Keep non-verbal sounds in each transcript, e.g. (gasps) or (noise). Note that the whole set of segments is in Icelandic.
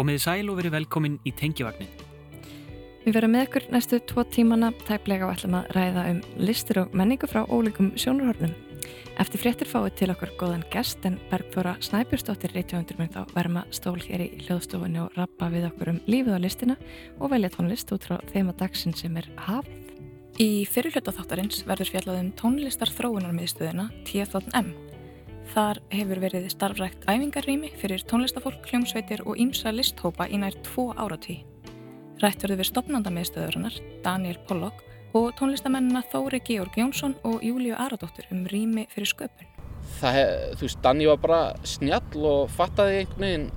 Komiði sæl og verið velkomin í Tengjavagnin. Við verum með ykkur næstu tvo tímana tæplega og ætlum að ræða um listur og menningu frá ólíkum sjónurhornum. Eftir fréttir fáið til okkur góðan gest en Bergþóra Snæbjörnsdóttir reytjóðundur mun þá verma stól hér í hljóðstofunni og rappa við okkur um lífið á listina og velja tónlist út frá þeima dagsin sem er hafið. Í fyrirluta þáttarins verður fjallaðum tónlistar þróunarmiðstöðina T.M. Þar hefur verið starfrækt æfingarrými fyrir tónlistafólk, hljómsveitir og ímsa listhópa í nær tvo áratví. Rætt verður við stopnandamiðstöðurinnar Daniel Pollock og tónlistamennina Þóri Georg Jónsson og Júliu Aradóttur um rými fyrir sköpun. Það, þú veist, Danni var bara snjall og fattaði einhvern veginn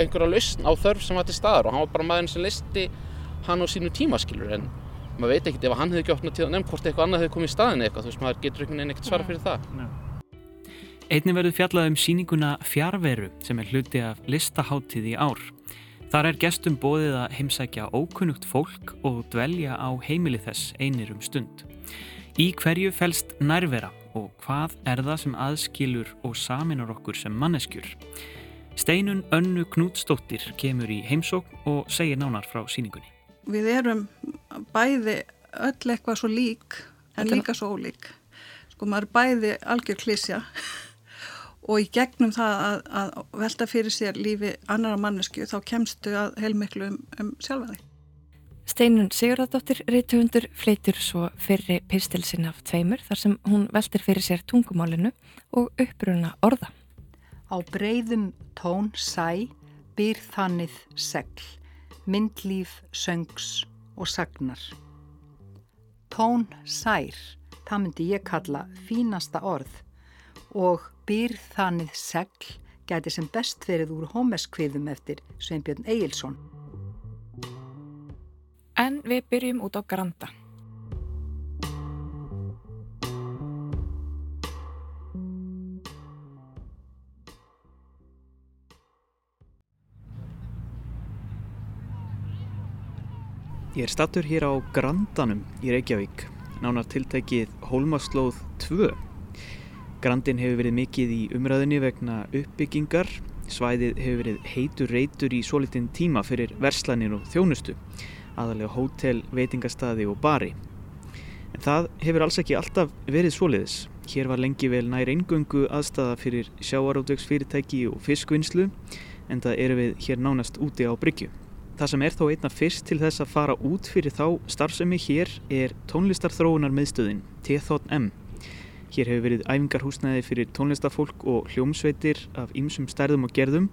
einhverja lausn á þörf sem var til staðar og hann var bara maður sem listi hann á sínu tímaskilur en maður veit ekkert ef hann hefði gjótt náttúrulega nefn hvort eitthvað annað hefði komið í staðin eitthvað, þú veist, maður getur einhvern veginn ekkert svara fyrir það. Einni verður fjallað um síninguna Fjárveru sem er hluti af listaháttíð í ár. Þar er gestum bóðið að heimsækja ókunnugt fólk og dvelja á heimili þess einir um stund. Í hverju fælst nærvera og hvað er það sem aðskilur og saminar okkur sem manneskjur? Steinun Önnu Knútsdóttir kemur í heimsókn og segir nánar frá síningunni. Við erum bæði öll eitthvað svo lík en líka svo ólík. Sko maður er bæði algjör klísja og í gegnum það að, að velta fyrir sér lífi annara mannesku þá kemstu að heilmiklu um, um sjálfa þig. Steinun Sigurðardóttir reytuhundur fleitur svo fyrri pistilsinn af tveimur þar sem hún veltir fyrir sér tungumálinu og uppruna orða. Á breyðum tón sæ byr þannið segl, myndlíf, söngs og sagnar. Tón sær, það myndi ég kalla fínasta orð og byr þannig segl gæti sem best verið úr hómeskviðum eftir Sveinbjörn Egilson. En við byrjum út á Granda. Ég er stattur hér á Grandanum í Reykjavík, nánar tiltækið Hólmaslóð 2. Grandin hefur verið mikið í umræðinni vegna uppbyggingar. Svæðið hefur verið heitur reytur í svo litinn tíma fyrir verslanir og þjónustu, aðalega hótel, veitingastadi og bari. En það hefur alls ekki alltaf verið soliðis. Hér var lengi vel nær eingöngu aðstafa fyrir sjáarótveiksfyrirtæki og fiskvinnslu, en það eru við hér nánast úti á Bryggju. Það sem er þó einna fyrst til þess að fara út fyrir þá starfsemi hér er tónlistarþróunar miðstöðin, T.M. Hér hefur verið æfingarhúsnæði fyrir tónlistafólk og hljómsveitir af ýmsum stærðum og gerðum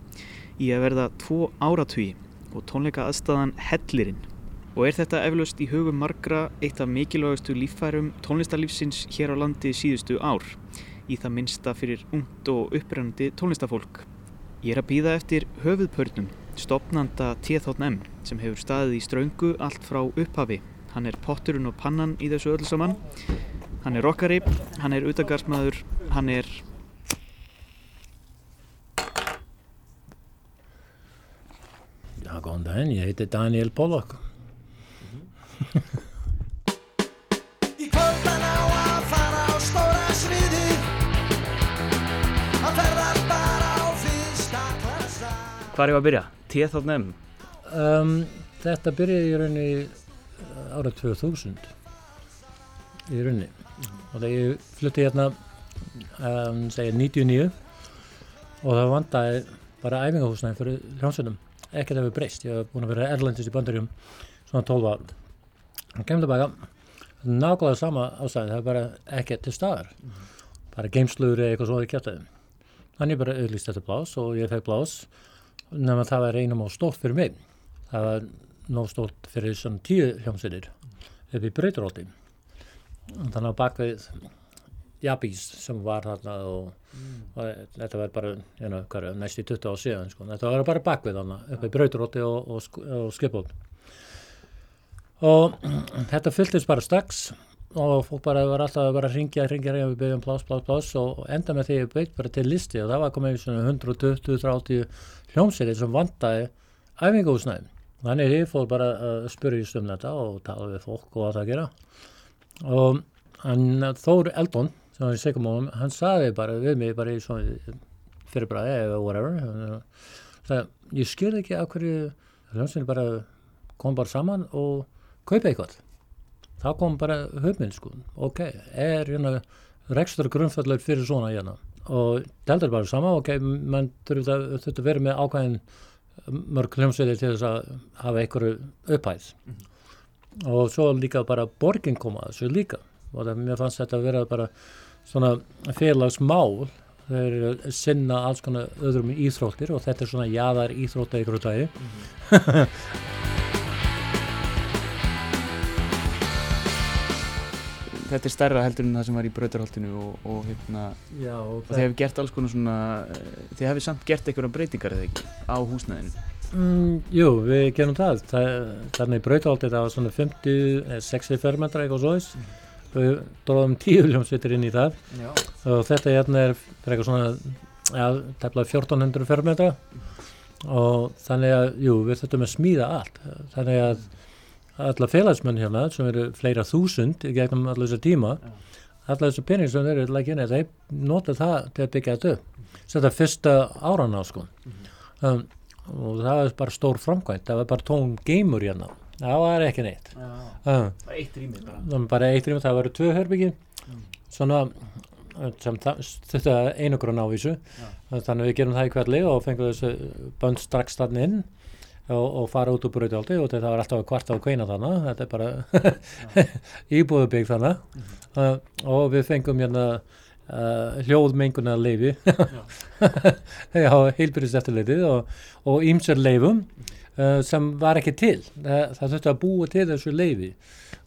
í að verða tvo áratví og tónleika aðstæðan Hellirinn. Og er þetta eflaust í hugum margra eitt af mikilvægastu líffærum tónlistarlífsins hér á landi síðustu ár, í það minnsta fyrir ungt og upprennandi tónlistafólk. Ég er að býða eftir höfuðpörnum, stopnanda T.M. sem hefur staðið í ströngu allt frá upphafi. Hann er potturinn og pannan í þessu öllu saman Hann er rockari, hann er utagarsmaður, hann er... Já, góðan daginn, ég heiti Daniel Pollock. (laughs) Í kvöldan á að fara á stóra sviði að ferðar bara á fyrsta klassa Hvað er ég að byrja? T.N.M. Um, þetta byrjaði í rauninni árað 2000 í rauninni og þegar ég flutti hérna um, segja 99 og það vandæði bara æfingahúsnæði fyrir hljómsveitum. Ekkert hefur breyst, ég hef búin að vera erlendist í bandaríum svona 12 ár. Og kemur tilbaka nákvæmlega sama ásæði, það er bara ekkert til staðar. Bara geimslur eða eitthvað svona kjartaði þannig bara auðvist þetta blás og ég fekk blás nefnum að það var einum á stórt fyrir mig. Það var nóg stórt fyrir svona tíu hljómsveitir upp í breyturóti þannig að bakvið Jabís sem var þarna og, mm. og þetta var bara you know, næst í 20 á síðan sko. þetta var bara bakvið þarna upp í Brauturótti og, og, og Skipból og (clears throat) þetta fylltist bara strax og fólk bara var alltaf bara að ringja, ringja, ringja við byggjum plás, plás, plás og enda með því að ég byggt bara til listi og það var komið í svona 120-130 hljómsýrið sem vandaði æfingahúsnæðin þannig ég fór bara að spyrja um þetta og tala við fólk og að það gera og hann Þór Eldon sem var í Sigumónum, hann saði bara við mig bara í svona fyrirbræði eða whatever það, ég skil ekki af hverju hljómsveitin bara kom bara saman og kaupa eitthvað. Það kom bara höfminn sko. Ok, er hérna rekstur grunnfallar fyrir svona hérna? Og deltar bara sama ok, mann þurfti að vera með ákvæðin mörg hljómsveiti til þess að hafa einhverju upphæð. Mm -hmm. Og svo líka bara borgin koma þessu líka og það, mér fannst þetta að vera bara svona félagsmál þeir eru sinna alls konar öðrum íþróttir og þetta er svona jáðar íþrótta ykkur dagi mm -hmm. Þetta er stærra heldur en það sem var í brautarholtinu og, og, hérna, Já, og, og þið hefur gert alls konar svona, eh, þið hefur samt gert einhverja breytingar eða ekki á húsnæðinu? Mm, jú, við gerum það. það þannig brautarholtið það var svona 50-60 fermetra eitthvað svoðis. Mm. Við dróðum tíu hljómsveitir inn í það Já. og þetta hérna er eitthvað svona, ja, tefnilega 1400 fermetra og þannig að, jú, við þurftum að smíða allt. Þannig að alla félagsmenn hérna sem eru fleira þúsund í gegnum allar þessu tíma ja. allar þessu pening sem eru lækinn þeir nota það til að byggja þetta upp þetta er fyrsta áran á sko mm um, og það er bara stór framkvæmt það var bara tón geimur hérna. Það var ekki neitt. Ja. það var eitt rými bara, bara eitt rými, það var tvö hörbyggi mm. svona þetta einu grunn ávísu ja. þannig að við gerum það í hverli og fengum þessu bönd strax þarna inn og, og fara út úr bröðjaldi og þetta var alltaf kvart á kveina þannig þetta er bara íbúðubík þannig mm -hmm. uh, og við fengum hérna uh, hljóðmengunar leifi já, (laughs) heilbyrjast eftirleitið og, og ímser leifum uh, sem var ekki til. Það, það þurfti að búa til þessu leifi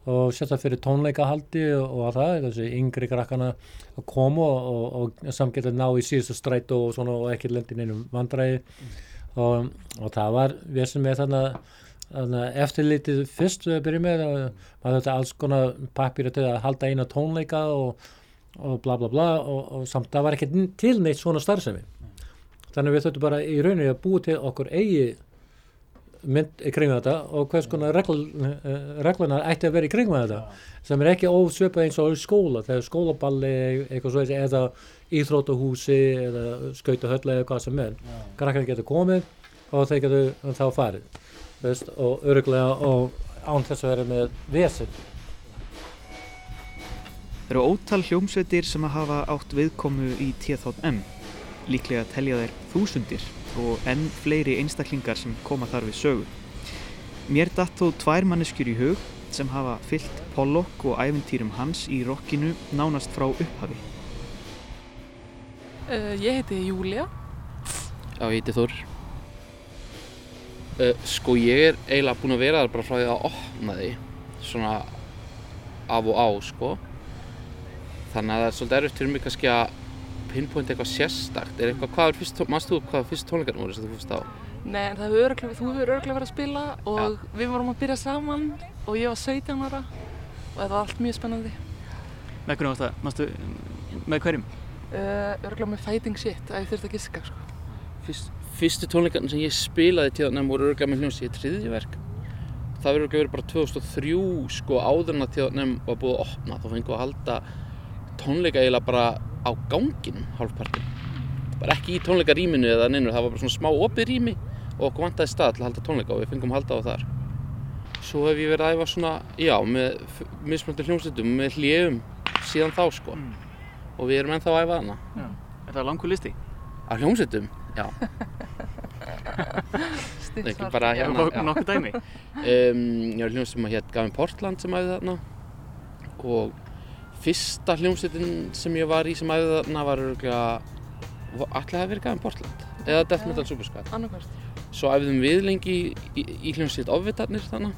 og sérstaklega fyrir tónleikahaldi og, og það, þessi yngri krakkana að koma og, og samgeta ná í síðustu strætt og, og ekki lendin einum vandræði. Mm og, og það var við sem er þannig eftirlitið fyrst við byrjum með og maður þetta alls konar pappir til að halda eina tónleika og, og bla bla bla og, og samt það var ekki til neitt svona starfsemi. Þannig við þurftum bara í rauninu að búi til okkur eigi mynd í kringu þetta og hvers konar regl, eh, reglunar ætti að vera í kringu þetta sem er ekki ósöpa eins og skóla þegar skólaballi eitthvað svo eða íþrótuhúsi eða skautahöllu eða hvað sem er. Krakkar getur komið og þeir getur þá farið veist, og öruglega og án þess að vera með vesen. Það eru ótal hljómsveitir sem að hafa átt viðkomu í T.M. Líklega telja þeir þúsundir og enn fleiri einstaklingar sem koma þar við sögu. Mér datt þó tvær manneskjur í hug sem hafa fyllt Pollock og æventýrum hans í rockinu nánast frá upphafi. Uh, ég heiti Júlia. Já, ég heiti Þór. Uh, sko ég er eiginlega búin að vera þar bara frá því að opna því, svona af og á sko. Þannig að það er svolítið erfitt fyrir mig kannski að pinpoint eitthvað sérstakt. Er eitthvað, hvað er fyrst, mannst þú hvað fyrst tónleikarnir voru sem þú fyrst á? Nei, en það hefur öruglega, þú hefur öruglega verið að spila og ja. við vorum að byrja saman og ég var 17 ára og þetta var allt mjög spennandi. Með hvernig varst það? Mástu, með hverjum? Uh, örgulega með Fighting Shit að ég þurfti að giska sko. Fyrst, Fyrstu tónleikarnir sem ég spilaði til þannig voru örgulega með hljómsið í triðjiverk það verður örgulega verið bara 2003 sko áður en að til þannig var búið að opna þá fengið að halda tónleika eiginlega bara á ganginum hálfpartin bara ekki í tónleikarýminu eða neynur það var bara svona smá opið rými og okkur vantæði stað til að halda tónleika og við fengum að halda á þar svo hef ég verið að æfa svona já með mismöldur hljómsveitum með hljefum síðan þá sko mm og við erum ennþá að æfa hana. Já. Er það langur listi? Á hljómsveitum, já. (laughs) Ekki bara hérna. Já, nokkuð dæmi. (laughs) Um, ég var hljómsveitum að hér Gavin Portland sem æfði þarna og fyrsta hljómsveitin sem ég var í sem æfði þarna var örgulega, alltaf hefði verið Gavin Portland eða Death Metal Super Squad. Annarkvæmst. Svo æfðum við lengi í, í, hljómsveit Ofvitarnir þannig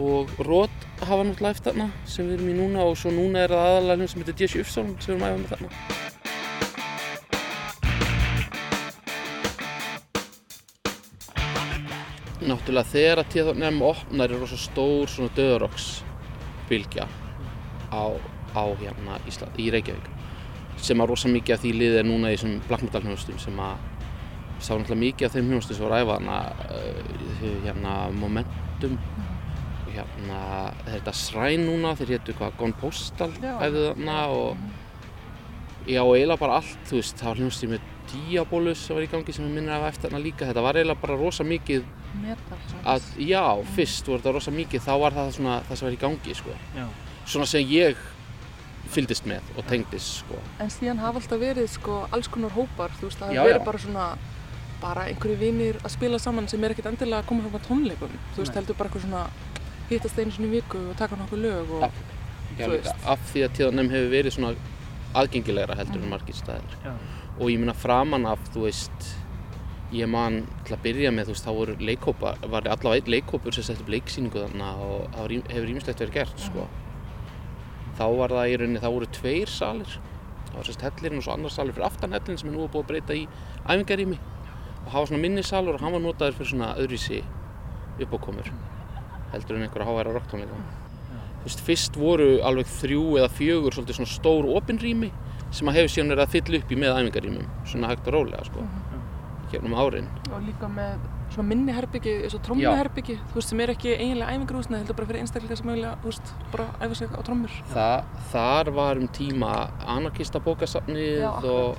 og Rót hafa náttúrulega eftir þarna sem við erum í núna og svo núna er það aðalega hljómsveit sem heitir Jesse Ufsson sem við erum æfað með þarna. Náttúrulega þegar að tíða nefnum opnar er rosa stór svona döðarokksbylgja á, á hérna Ísland, í Reykjavík sem að rosa mikið af því liðið er núna í þessum black metal hljómsveitum sem að sá náttúrulega mikið af þeim hljómsveitum sem voru æfað hana, uh, hérna Momentum hérna þetta sræn núna þeir héttu hvað Gone Postal æfðu þarna og Já, eiginlega bara allt, þú veist, það var hljómsið með Diabolus sem var í gangi sem ég minnir af eftir hana líka. Þetta var eiginlega bara rosa mikið Metal, að, já, fyrst voru þetta rosa mikið, þá var það svona það sem var í gangi, sko. Já. Svona sem ég fylgdist með og tengdist, sko. En síðan hafa alltaf verið sko alls konar hópar, þú veist, það hafa verið já. bara svona bara einhverju vinir að spila saman sem er ekkert endilega að koma frá tónleikum. Þú veist, heldur bara eitthvað svona hittast einu sinni í viku og taka nokkuð lög og Já. Já, líka, af því að tíðanum hefur verið svona aðgengilegra heldur en margir staðir. Já. Og ég minna framan af, þú veist, ég man til að byrja með, þú veist, þá voru leikhópa, var allavega einn leikhópur sem sett upp leiksýningu þarna og það var ým- hefur ímislegt verið gert, sko. Þá var það í rauninni, þá voru tveir salir. Það var sérst hellirinn og svo annar salir fyrir aftan hellirinn sem er nú búið að breyta í æfingarými. Og var svona minnisalur og hann var notaður fyrir svona öðruvísi uppákomur heldur en einhverja háværa rocktónleika. Þú veist, fyrst voru alveg þrjú eða fjögur svolítið svona stór opinrými sem að hefur síðan verið að fylla upp í með æfingarýmum, svona hægt og rólega, sko, hérna um árin. og líka með svona minni herbyggi, eins og trommuherbyggi, þú veist, sem er ekki eiginlega æfingarhúsna, heldur bara fyrir einstaklega sem eiginlega, þú veist, bara æfa sig á trommur. Þa, þar var um tíma anarkista bókasafnið og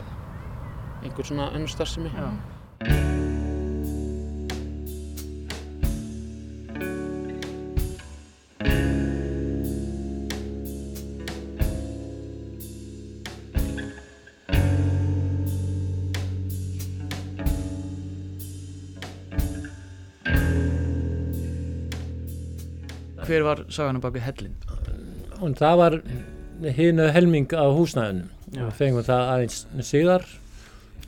einhver svona önnur starfsemi. Já. Hver var sagan á baku hellin? Og það var hinu helming af húsnæðinu. Já. Við fengum það aðeins síðar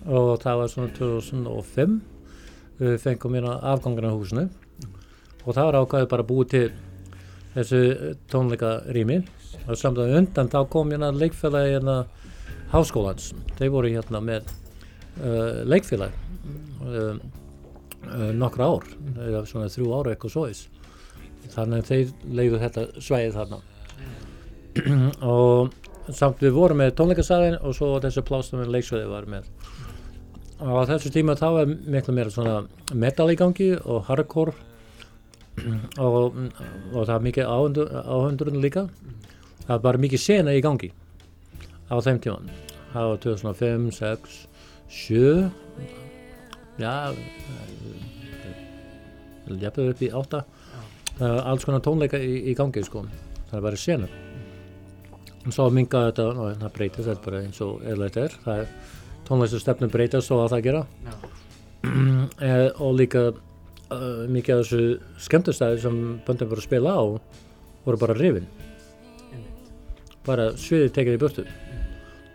og það var svona 2005. Við fengum hérna afgangan af húsinu og það var ákvæðið bara búið til þessu tónleika rými og samt að undan þá kom hérna leikfélagi hérna háskólans. Þeir voru hérna með uh, leikfélagi uh, uh, nokkra ár, svona þrjú ára eitthvað svoðis. Þannig að þeir leiðu þetta svæðið þarna. Og samt við vorum með tónleikasalinn og svo þessu plástum við leiksvæði var með. Og á þessu tíma þá var miklu meira svona metal í gangi og hardcore. Og, og það var mikið áhundurinn líka. Það var bara mikið sena í gangi á þeim tíman það var 2005, 6, 7 já jafnveg upp í 8 það var alls konar tónleika í, í gangi sko. Það var sena. Og svo minga þetta og það breytist þetta er bara eins og eðlægt er. Það er tónlistastefnum breytast og að það gera. (clears throat) Eh, og líka uh, mikið af þessu skemmtastæði sem böndum voru að spila á voru bara rifin. Bara sviðið tekið í burtu.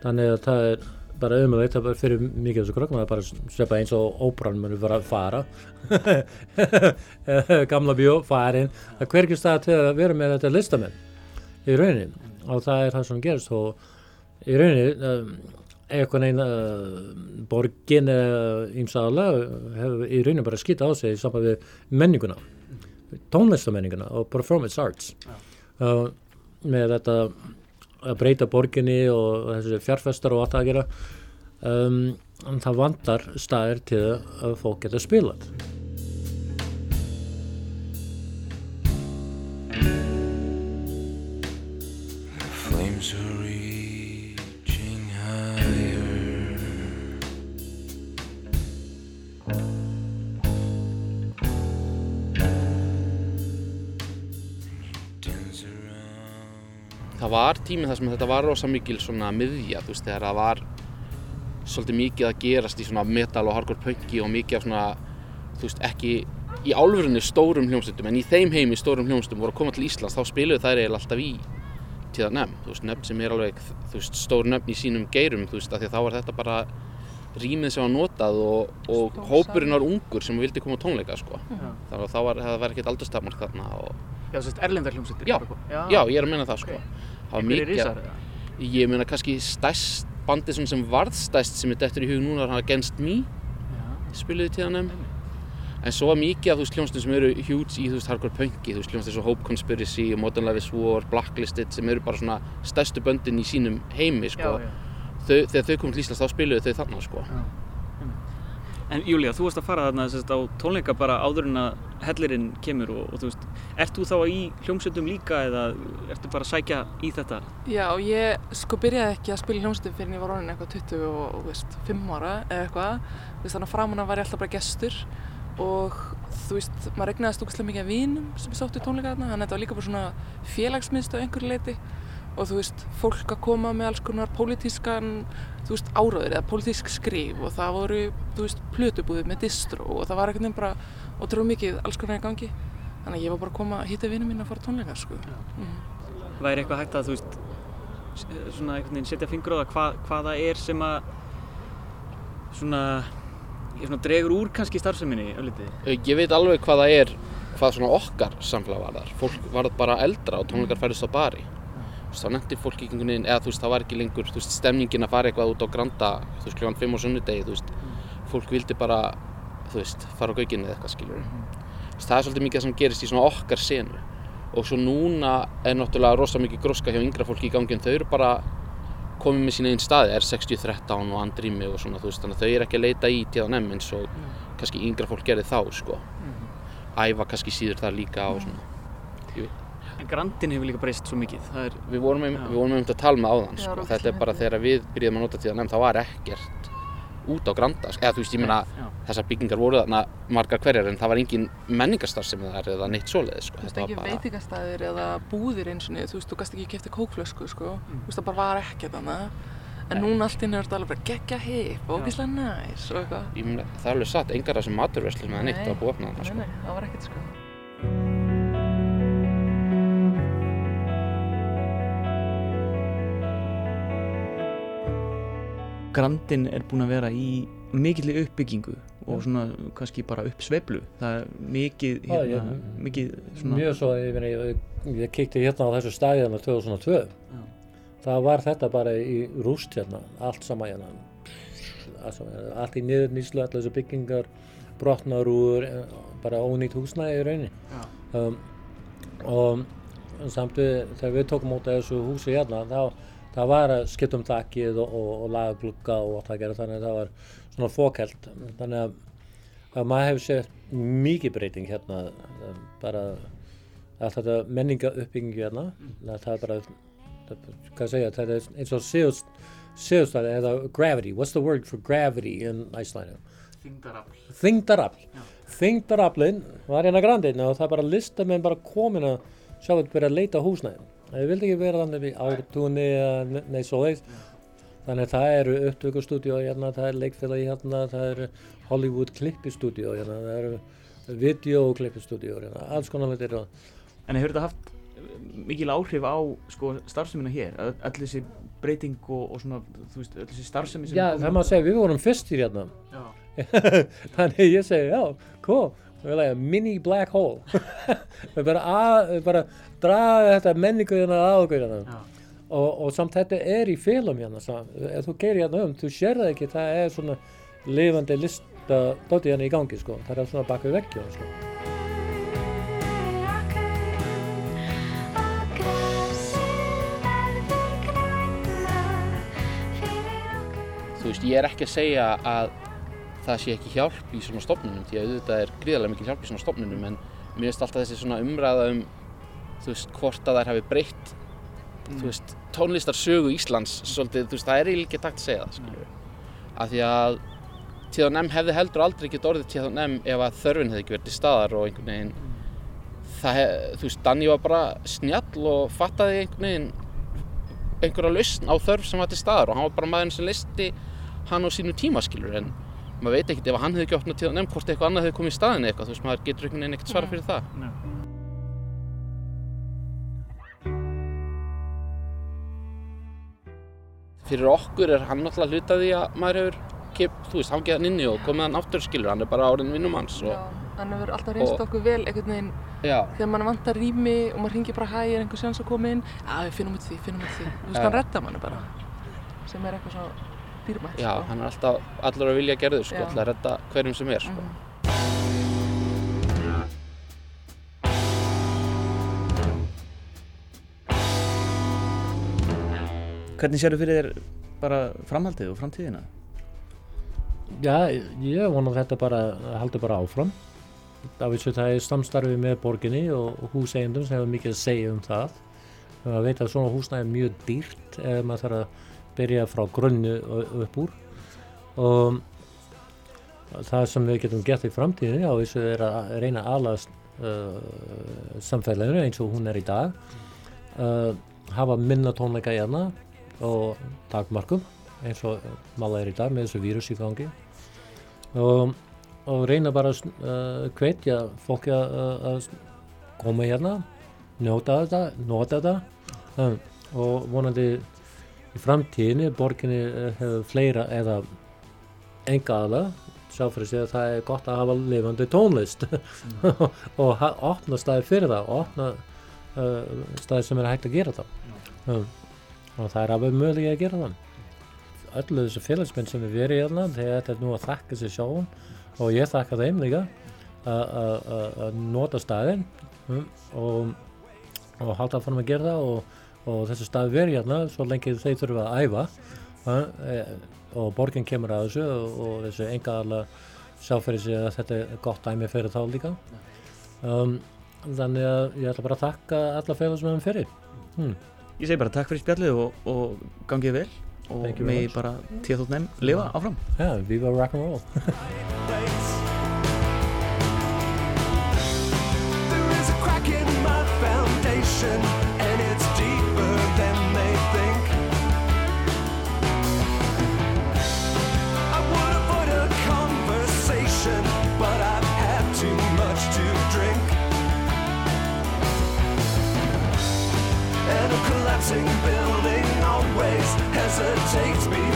Þannig að það er bara umöðveitt að fyrir mikið þessu krökkum að bara svepa eins og óbrann munu bara að fara. (laughs) Gamla bjó, farin. Það hverkist það til að vera með þetta listamenn í rauninni. Og það er það sem gerist og í rauninni um, eitthvað neina uh, borgin ímsaðalega hefur í rauninni bara skita á sig í samband við menninguna tónlistamenninguna og performance arts. Uh, með þetta að breyta borginni og þessi fjárfestar og allt það að gera. Um, en það vantar staðir til að fólk geta spilað var tíminn þar sem þetta var rosa mikil svona miðja, þú veist, þegar það var svolítið mikið að gerast í svona metal og hardcore punki og mikið af svona, þú veist, ekki í álfurinni stórum hljómsveitum, en í þeim heimi stórum hljómsveitum voru að koma til Íslands, þá spiluðu þær eiginlega alltaf í tíða nefn, þú veist, nefn sem er alveg, þú veist, stór nefn í sínum geirum, þú veist, af því að þá var þetta bara rýmið sem var notað og, og hópurinn var ungur sem vildi koma tónleika, sko. Þannig að þá var, það var ekkert aldurstafmark þarna og, Já, sérst erlendar hljómsveitir? Já, já, ég er að menna það, sko. Ok. Einhverjir risar? Ég meina kannski stærst bandið sem varð stærst sem er dettur í hug núna er hann Against Me Já. spiluði tíðanum en svo var mikið af þú veist hljómsnum sem eru huge í þú veist hardcore punki þú veist hljómsnum svo Hope Conspiracy, Modern Love is War, Blacklisted sem eru bara svona stærstu böndin í sínum heimi sko. Já, já. Þau, þegar þau kom til Íslands þá spiluðu þau þarna sko. En Júlia, þú varst að fara þarna sérst, á tónleika bara áður en að hellirinn kemur og, og þú veist, ert þú þá í hljómsveitum líka eða ertu bara að sækja í þetta? Já, ég sko byrjaði ekki að spila í hljómsveitum fyrir en ég var orðin eitthvað 20 og, og veist, 5 ára eða eitthvað. Þannig að framan að var ég alltaf bara gestur og þú veist, maður regnaði stúkislega mikið af vinum sem sóttu í tónleika þarna, þannig að þetta var líka bara svona félagsmiðstöð einhverju leiti og þú veist, fólk að koma með alls konar pólitískan, þú veist, áráður eða pólitísk skrif og það voru, þú veist, plötubúðið með distró og það var einhvern veginn bara ótrúlega mikið alls konar í gangi. Þannig að ég var bara að koma að hitta vinum mín að fara tónleika, sko. Mm. Væri eitthvað hægt að þú veist s- svona einhvern veginn setja fingur á það hvað, hvað það er sem að svona, ég svona dregur úr kannski starfseminni öllitið? Ég veit alveg hvað það er, hvað svona okkar samfélag var þar. Fólk var bara eldra og tónleikar færðist á bari. Þá nefndi fólk ekki einhvern veginn, eða þú veist, það var ekki lengur, veist, stemningin að fara eitthvað út á Granda, þú veist, kljóðan 5 á sunnudegi, þú veist, fólk vildi bara, þú veist, fara á gauginni eða eitthvað, skiljur. Veist, það er svolítið mikið sem gerist í svona okkar senu. Og svo núna er náttúrulega rosa mikið gróska hjá yngra fólki í gangi en þau eru bara komið með sín einn staði, R6013 og Andrými og svona, þú veist, þannig að þau eru ekki að leita í T&M eins og kannski yngra fólk gerði þá, sko. Æfa kannski síður það líka og svona. En Grandin hefur líka breyst svo mikið. Það er, Við vorum, vorum einmitt að tala með áðan, sko. Þetta er bara þegar við byrjuðum að nota T&M, þá var ekkert út á Granda, sko. eða þú veist, ég meina, já. þessar byggingar voru þarna margar hverjar en það var engin menningarstarfsemi þar eða neitt svoleiðis, sko. Þú veist Þetta ekki var bara, veitingastæðir eða búðir eins og niður, þú veist, þú gast ekki kæfti kókflösku, sko, Mm. þú veist, það bara var ekkert annað. En núna allt inn er þetta alveg bara geggja hip og ógeðslega næs og eitthvað. það er alveg satt, engar af þessum maturverslum eða neitt að opna þarna, Nei, sko. nei, það var ekkert, sko. Grandin er búin að vera í mikilli uppbyggingu og svona kannski bara uppsveiflu. Það er mikið, hérna, ég- mikið svona... Mjög svo, ég, ég, ég kíkti hérna á þessu stæði hérna 2002 Já. það var þetta bara í rúst hérna, allt sama hérna allt í niður nýslu, allar þessu byggingar brotnar úr eh, bara ónýtt húsnæði í rauninni Já. um, og samt við, þegar við tókum út af þessu húsi hérna þá það var að skipta um þakkið og, og, og laga glugga og allt það gera þannig að það var svona fókælt þannig að, að maður hefur séð mikið breyting hérna um, bara allt þetta menninga uppbyggingu hérna. Það það er bara það, hvað segja, það er eins og séðustæði eða gravity, what's the word for gravity in Iceland? Þingdarafl. þingdarafl þingdaraflin var hérna grandinn og það er bara listamenn bara komin að sjá þetta byrja að leita að það vildi ekki vera þannig við ártúni eða nei svo leiðis þannig að það eru upptökustúdíó hérna, það er leikfélagi hérna, það eru Hollywood klippistúdíó hérna, það eru videoklippistúdíó hérna, alls konar hlutir og En hefur þetta haft eh, mikil áhrif á sko, starfsemina hér? Öll öll þessi breyting og, og svona, þú veist, öll þessi starfsemi sem Já, er það á- má segja, við vorum fyrstir hérna Já. (laughs) þannig ég segi, já, cool við erum like a mini black hole (laughs) við bara, að, við bara draga þetta menningu hérna að okkur hérna Já. og, og samt þetta er í félum hérna ef þú gerir hérna um, þú sér það ekki það er svona lifandi lista dóti hérna í gangi sko, það er svona bak við vekkjum sko. Þú veist, ég er ekki að segja að það sé ekki hjálp í svona stofnunum því að auðvitað er gríðarlega mikil hjálp í svona stofnunum en mér finnst alltaf þessi svona umræða um þú veist, hvort að þær hafi breytt þú veist, tónlistarsögu Íslands svolítið, þú veist, það er eiginlega ekki takt að segja það, skiljum af því að T&M hefði heldur aldrei getið orðið T&M ef að þörfin hefði ekki verið til staðar og einhvern veginn það hef, þú veist, Danni var bara snjall og fattaði einhvern veginn einhverja lausn á þörf sem var til staðar og hann var bara maðurinn sem listi hann á sínu tíma skilur en maður veit ekkert ef hann hefði ekki opnað til nefn hvort eitthvað annað hefði komið í staðin eitthvað þú veist maður getur einhvern veginn ekkert svara fyrir það Nei. fyrir okkur er hann náttúrulega hluta því að maður hefur kip, þú veist, hangið hann inni og komið hann aftur skilur hann er bara árin vinnumanns Já, og, hann hefur alltaf reynst okkur vel einhvern veginn já, þegar mann vantar rými og maður ringir bara hæ, er einhver sjans að koma inn? Já, við finnum út því, finnum út því. Þú veist, Já. hann redda manni bara, sem er eitthvað svo dýrmætt. já, sko. hann er alltaf allur að vilja gerður sko, alltaf að redda hverjum sem er sko. Mhm. Hvernig sérðu fyrir þér bara framhaldið og framtíðina? Já, ég vona að þetta bara haldi bara áfram af þessu það er samstarfi með borginni og húseigendum sem hefur mikið að segja um það. Það veit að svona húsnæði er mjög dýrt ef maður þarf að byrja frá grunnu upp úr. Og það sem við getum gert í framtíðinni á þessu er að reyna að alast uh, samfélaginu eins og hún er í dag. Uh, hafa minna tónleika í hana og takmarkum eins og mála er í dag með þessu vírus í gangi. Og, og reyna bara að uh, hvetja fólki að koma hérna njóta þetta, nota þetta. Um, og vonandi í framtíðinni borginni uh, hefur fleira eða enga aða sjá fyrir sig að það er gott að hafa lifandi tónlist. Mm. (laughs) og opna staði fyrir það og opna uh, staði sem er hægt að gera það um, og það er alveg mögulega að gera það. Öllu þessu félagsmenn sem við verið í allan þegar þetta er nú að þakka sér sjáum og ég þakka þeim líka að nota staðin um, og, og halda fannum að gera það og, og þessu staði verið allan svo lengi þeir þurfa að æfa. Um, og borginn kemur að þessu og, og þessu enga alveg sjá fyrir sig að þetta er gott dæmi fyrir þá líka. Um, þannig að ég ætla bara að þakka alla félagsmennum fyrir. Hmm. Ég segi bara takk fyrir spjallið og, og gangið vel og megi bara nefn lifa áfram. Já, yeah, viva rock'n'roll (laughs) There is a crack in my foundation takes me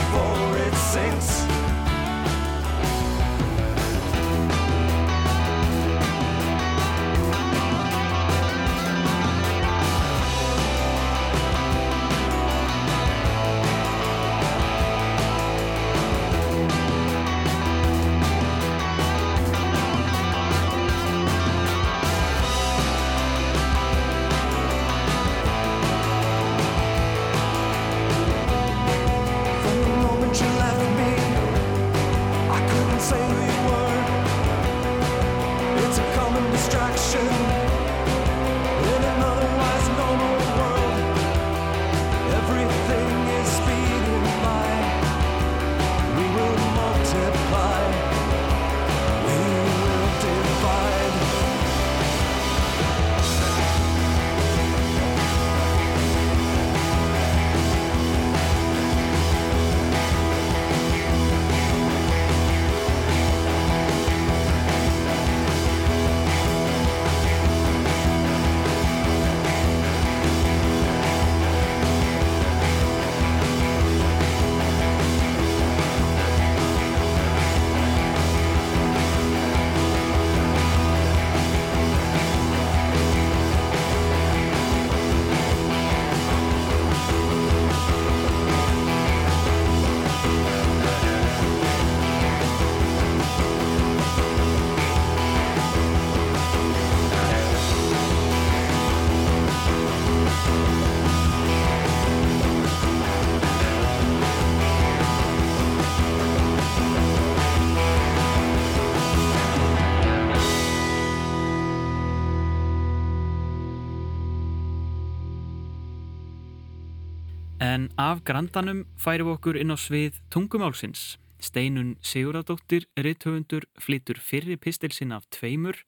En af grandanum færum við okkur inn á svið tungumálsins. Steinun Siguradóttir, rithöfundur, flytur fyrri pistilsinn af tveimur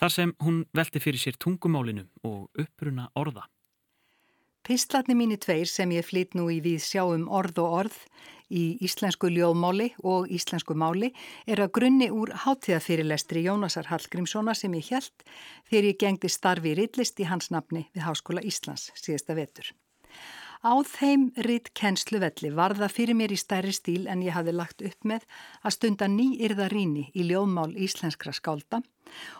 þar sem hún velti fyrir sér tungumálinu og uppruna orða. Pistlarni mínir tveir sem ég flyt nú í við sjáum orð og orð í íslensku ljóðmáli og íslensku máli er að grunni úr hátíðafyrirlestri Jónasar Hallgrímssona sem ég held þegar ég gengdi starfi í rillist í hans nafni við Háskóla Íslands síðasta vetur. Á þeim ritt kennsluvelli var það fyrir mér í stærri stíl en ég hafi lagt upp með að stunda nýyrða ríni í ljóðmál íslenskra skálda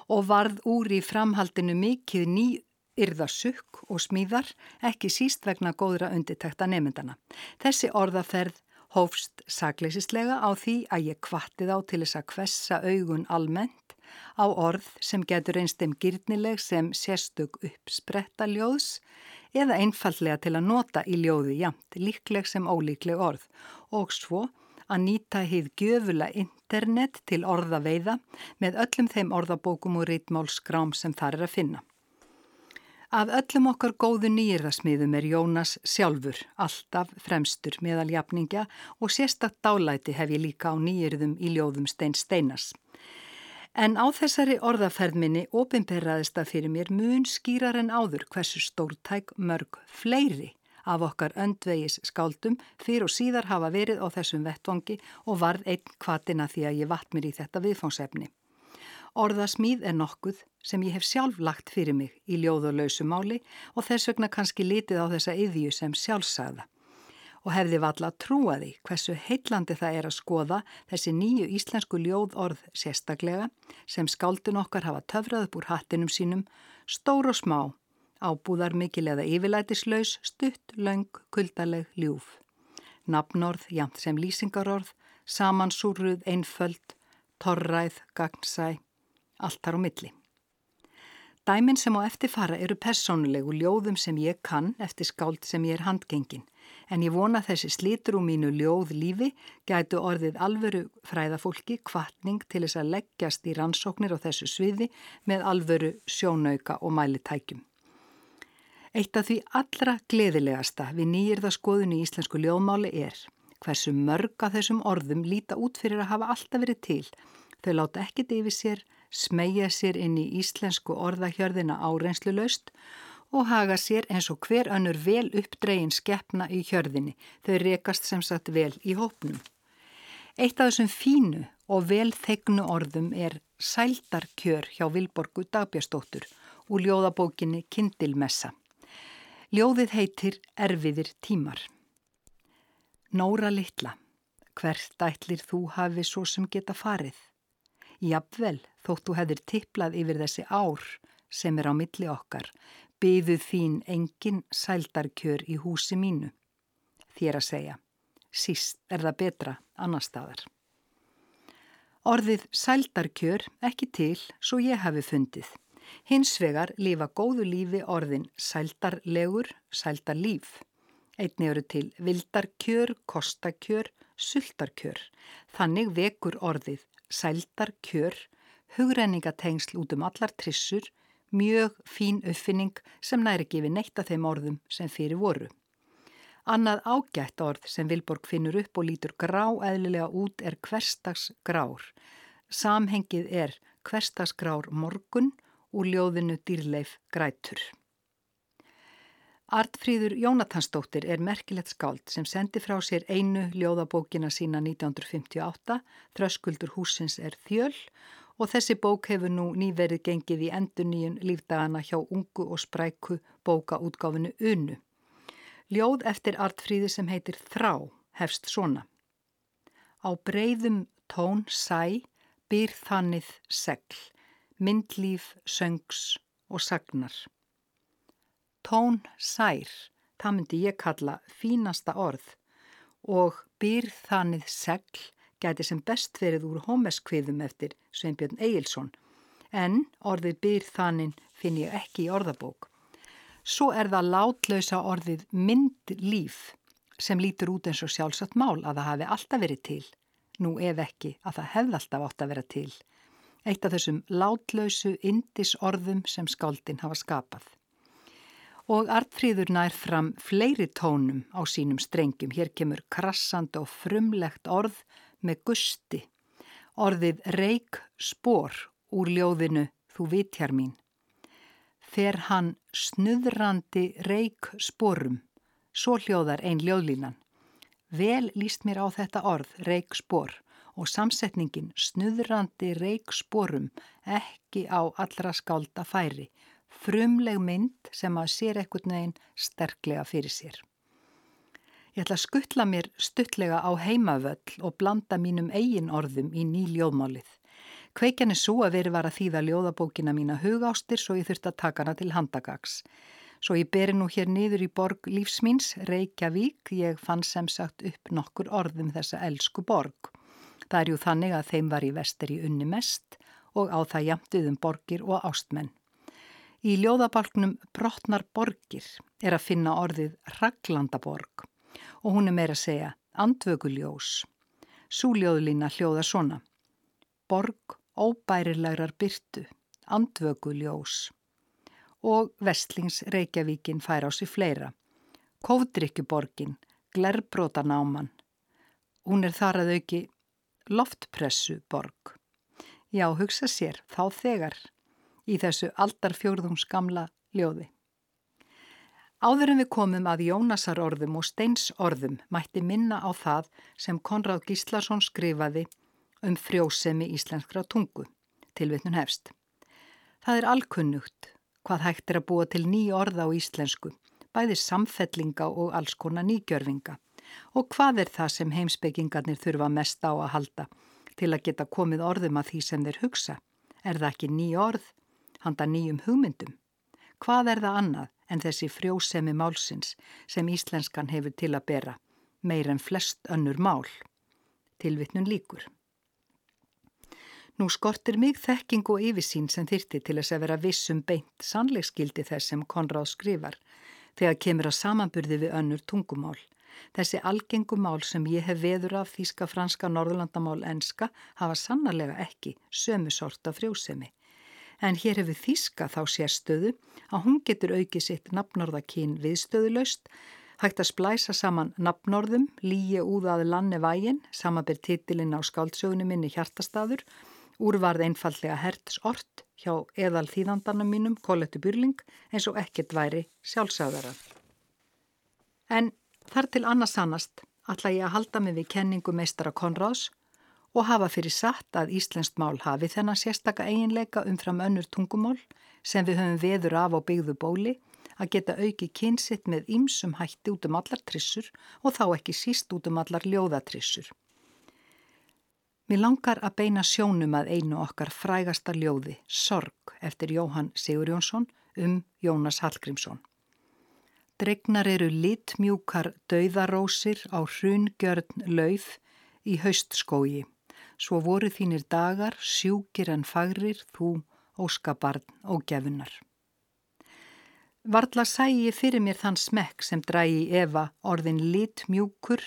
og varð úr í framhaldinu mikið nýyrða sukk og smíðar ekki síst vegna góðra undirtekta nefndana. Þessi orðaferð hófst sakleisislega á því að ég kvatti þá til þess að kvessa augun almennt á orð sem getur einstum gyrnileg sem sérstök uppspretta ljóðs eða einfallega til að nota í ljóði jamt, líkleg sem ólíkleg orð og svo að nýta hið gjöfula internet til orða veiða með öllum þeim orðabókum og rítmálskrám sem þar er að finna. Af öllum okkar góðu nýjirðasmiðum er Jónas sjálfur, alltaf fremstur meðal jafningja og sérstatt dálæti hef ég líka á nýjirðum í ljóðum Stein Steinas. En á þessari orðaferðminni ofinberraðist að fyrir mér mun skýrar en áður hversu stórtæk mörg fleiri af okkar öndvegis skáldum fyrir og síðar hafa verið á þessum vettvangi og varð einn kvatina því að ég vatt mér í þetta viðfónsefni. Orðasmíð er nokkuð sem ég hef sjálf lagt fyrir mig í ljóð og lausumáli og þess vegna kannski litið á þessa yðju sem sjálfsagða og hefði valla að trúa því hversu heitlandi það er að skoða þessi nýju íslensku ljóð orð sérstaklega sem skáldun okkar hafa töfrað upp úr hattinum sínum, stór og smá ábúðar mikil eða yfirlætislaus, stutt, laung, kuldaleg, ljúf. Nafnorð, jæmt sem lýsingarorð, samansúruð, einföld, torræð, gagnsæ, allt þar á milli. Dæmin sem á eftir fara eru persónulegu ljóðum sem ég kann eftir skáld sem ég er handgengin, en ég vona þessi slítur úr mínu ljóð lífi gætu orðið alvöru fræðafólki kvartning til þess að leggjast í rannsóknir á þessu sviði með alvöru sjónauka og mælitækjum. Eitt af því allra gleðilegasta við nýjirðaskoðun í íslensku ljóðmáli er hversu mörg af þessum orðum líta út fyrir að hafa alltaf verið til. Þau láta ekkit yfir sér, smegja sér inn í íslensku orðahjörðina árenslu laust og haga sér eins og hver önnur vel uppdregin skeppna í hjörðinni. Þau rekast sem sagt vel í hópnum. Eitt af þessum fínu og vel þegnu orðum er sældarkjör hjá Vilborgu Dagbjastóttur úr ljóðabókinni Kindilmessa. Ljóðið heitir Erfiðir tímar. Nóra litla, hvert ætlir þú hafi svo sem geta farið? Jafnvel, þótt þú hefðir tiplað yfir þessi ár sem er á milli okkar, byðuð þín engin sældarkjör í húsi mínu. Þér að segja, síst er það betra annar staðar. Orðið sældarkjör ekki til svo ég hafi fundið. Hins vegar lifa góðu lífi orðin sældarlegur, sældarlíf. Einni eru til vildarkjör, kostakjör, sultarkjör. Þannig vekur orðið sældarkjör, hugrenningatengsl út um allar trissur, mjög fín uppfinning sem næri gefi neitt að þeim orðum sem fyrir voru. Annað ágætt orð sem Vilborg finnur upp og lítur grá eðlilega út er hverstags grár. Samhengið er hverstags grár morgun úr ljóðinu dýrleif grætur. Artfríður Jónatansdóttir er merkilegt skáld sem sendi frá sér einu ljóðabókina sína 1958, Þröskuldur húsins er þjöl og þessi bók hefur nú nýverið gengið í endur nýjun lífdagana hjá ungu og spræku bókaútgáfinu Unu. Ljóð eftir Artfríði sem heitir Þrá hefst svona. Á breyðum tón sæ byr þannið segl myndlíf, söngs og sagnar. Tón sær, það myndi ég kalla fínasta orð og byr þannið segl gæti sem best verið úr hómeskviðum eftir Sveinbjörn Egilson en orðið byr þannin finn ég ekki í orðabók. Svo er það látlausa orðið myndlíf sem lítur út eins og sjálfsagt mál að það hafi alltaf verið til, nú ef ekki að það hefði alltaf átt að vera til eitt af þessum látlausu indis orðum sem skáldin hafa skapað. Og Artfríður nær fram fleiri tónum á sínum strengjum. Hér kemur krassand og frumlegt orð með gusti. Orðið reik spór úr ljóðinu Þú vitjar mín. Fer hann snuðrandi reik spórum, svo hljóðar ein ljóðlínan. Vel líst mér á þetta orð, reik spór og samsetningin snuðrandi reiksporum ekki á allra skálda færi, frumleg mynd sem að sér ekkert neginn sterklega fyrir sér. Ég ætla að skuttla mér stuttlega á heimavöll og blanda mínum eigin orðum í ný ljóðmálið. Kveikjan er svo að veri var að þýða ljóðabókina mína hugástir svo ég þurfti að taka hana til handagags. Svo ég beri nú hér niður í borg lífsmýns, Reykjavík, ég fann sem sagt upp nokkur orðum þessa elsku borg. Það er jú þannig að þeim var í vesteri unni mest og á það jamtuðum borgir og ástmenn. Í ljóðabalknum Brotnar borgir er að finna orðið Raglandaborg og hún er meira að segja andvöguljós. Súljóðlína hljóða svona. Borg óbærilegrar byrtu, andvöku ljós. Og Vestlings Reykjavíkin fær á sig fleira. Kófdrykkjuborgin, Glerbrótanáman. Hún er þar að auki loftpressu borg. Já, hugsa sér, þá þegar, í þessu aldarfjörðums gamla ljóði. Áður en við komum að Jónasar orðum og Steins orðum mætti minna á það sem Konráð Gíslason skrifaði um frjósemi íslenskra tungu, tilvitnun hefst. Það er alkunnugt hvað hægt er að búa til ný orða á íslensku, bæði samfellinga og alls konar nýgjörfinga. Og hvað er það sem heimsbyggingarnir þurfa mest á að halda til að geta komið orðum að því sem þeir hugsa? Er það ekki ný orð, handa nýjum hugmyndum? Hvað er það annað en þessi frjósemi málsins sem íslenskan hefur til að bera, meir en flest önnur mál? Tilvittnun líkur. Nú skortir mig þekking og yfirsýn sem þyrti til þess að vera vissum beint sannleikskildi þess sem Konráð skrifar þegar kemur að samanburði við önnur tungumál. Þessi algengumál sem ég hef veður af þýska, franska, norðurlandamál, enska hafa sannarlega ekki sömu sorta frjósemi. En hér hefur þýska þá sérstöðu að hún getur aukið sitt nafnorðakín viðstöðulaust, hægt að splæsa saman nafnorðum, líi úðað lanni vægin, samanbyr titilinn á skáldsögunum minni hjartastadur, úrvarð einfallega herts ort hjá eðal þýðandanum mínum, Kollettu Byrling, eins og ekkert væri sjálfsagðara. En þar til annars sannast ætla ég að halda mig við kenningu meistara Konráðs og hafa fyrir satt að Íslenskt mál hafi þennan sérstaka eiginleika umfram önnur tungumál sem við höfum veður af á byggðu bóli að geta auki kynsitt með ýmsum hætti út um allar trissur og þá ekki síst út um allar ljóðatrissur. Mér langar að beina sjónum að einu okkar frægasta ljóði, Sorg, eftir Jóhann Sigur Jónsson um Jónas Hallgrímsson. Dregnar eru litmjúkar dauðarósir á hrungjörn lauf í haustskógi. Svo voru þínir dagar, sjúkir en fagrir, þú óskabarn og gefunar. Varðla sægi fyrir mér þann smekk sem drægi Eva orðin litmjúkur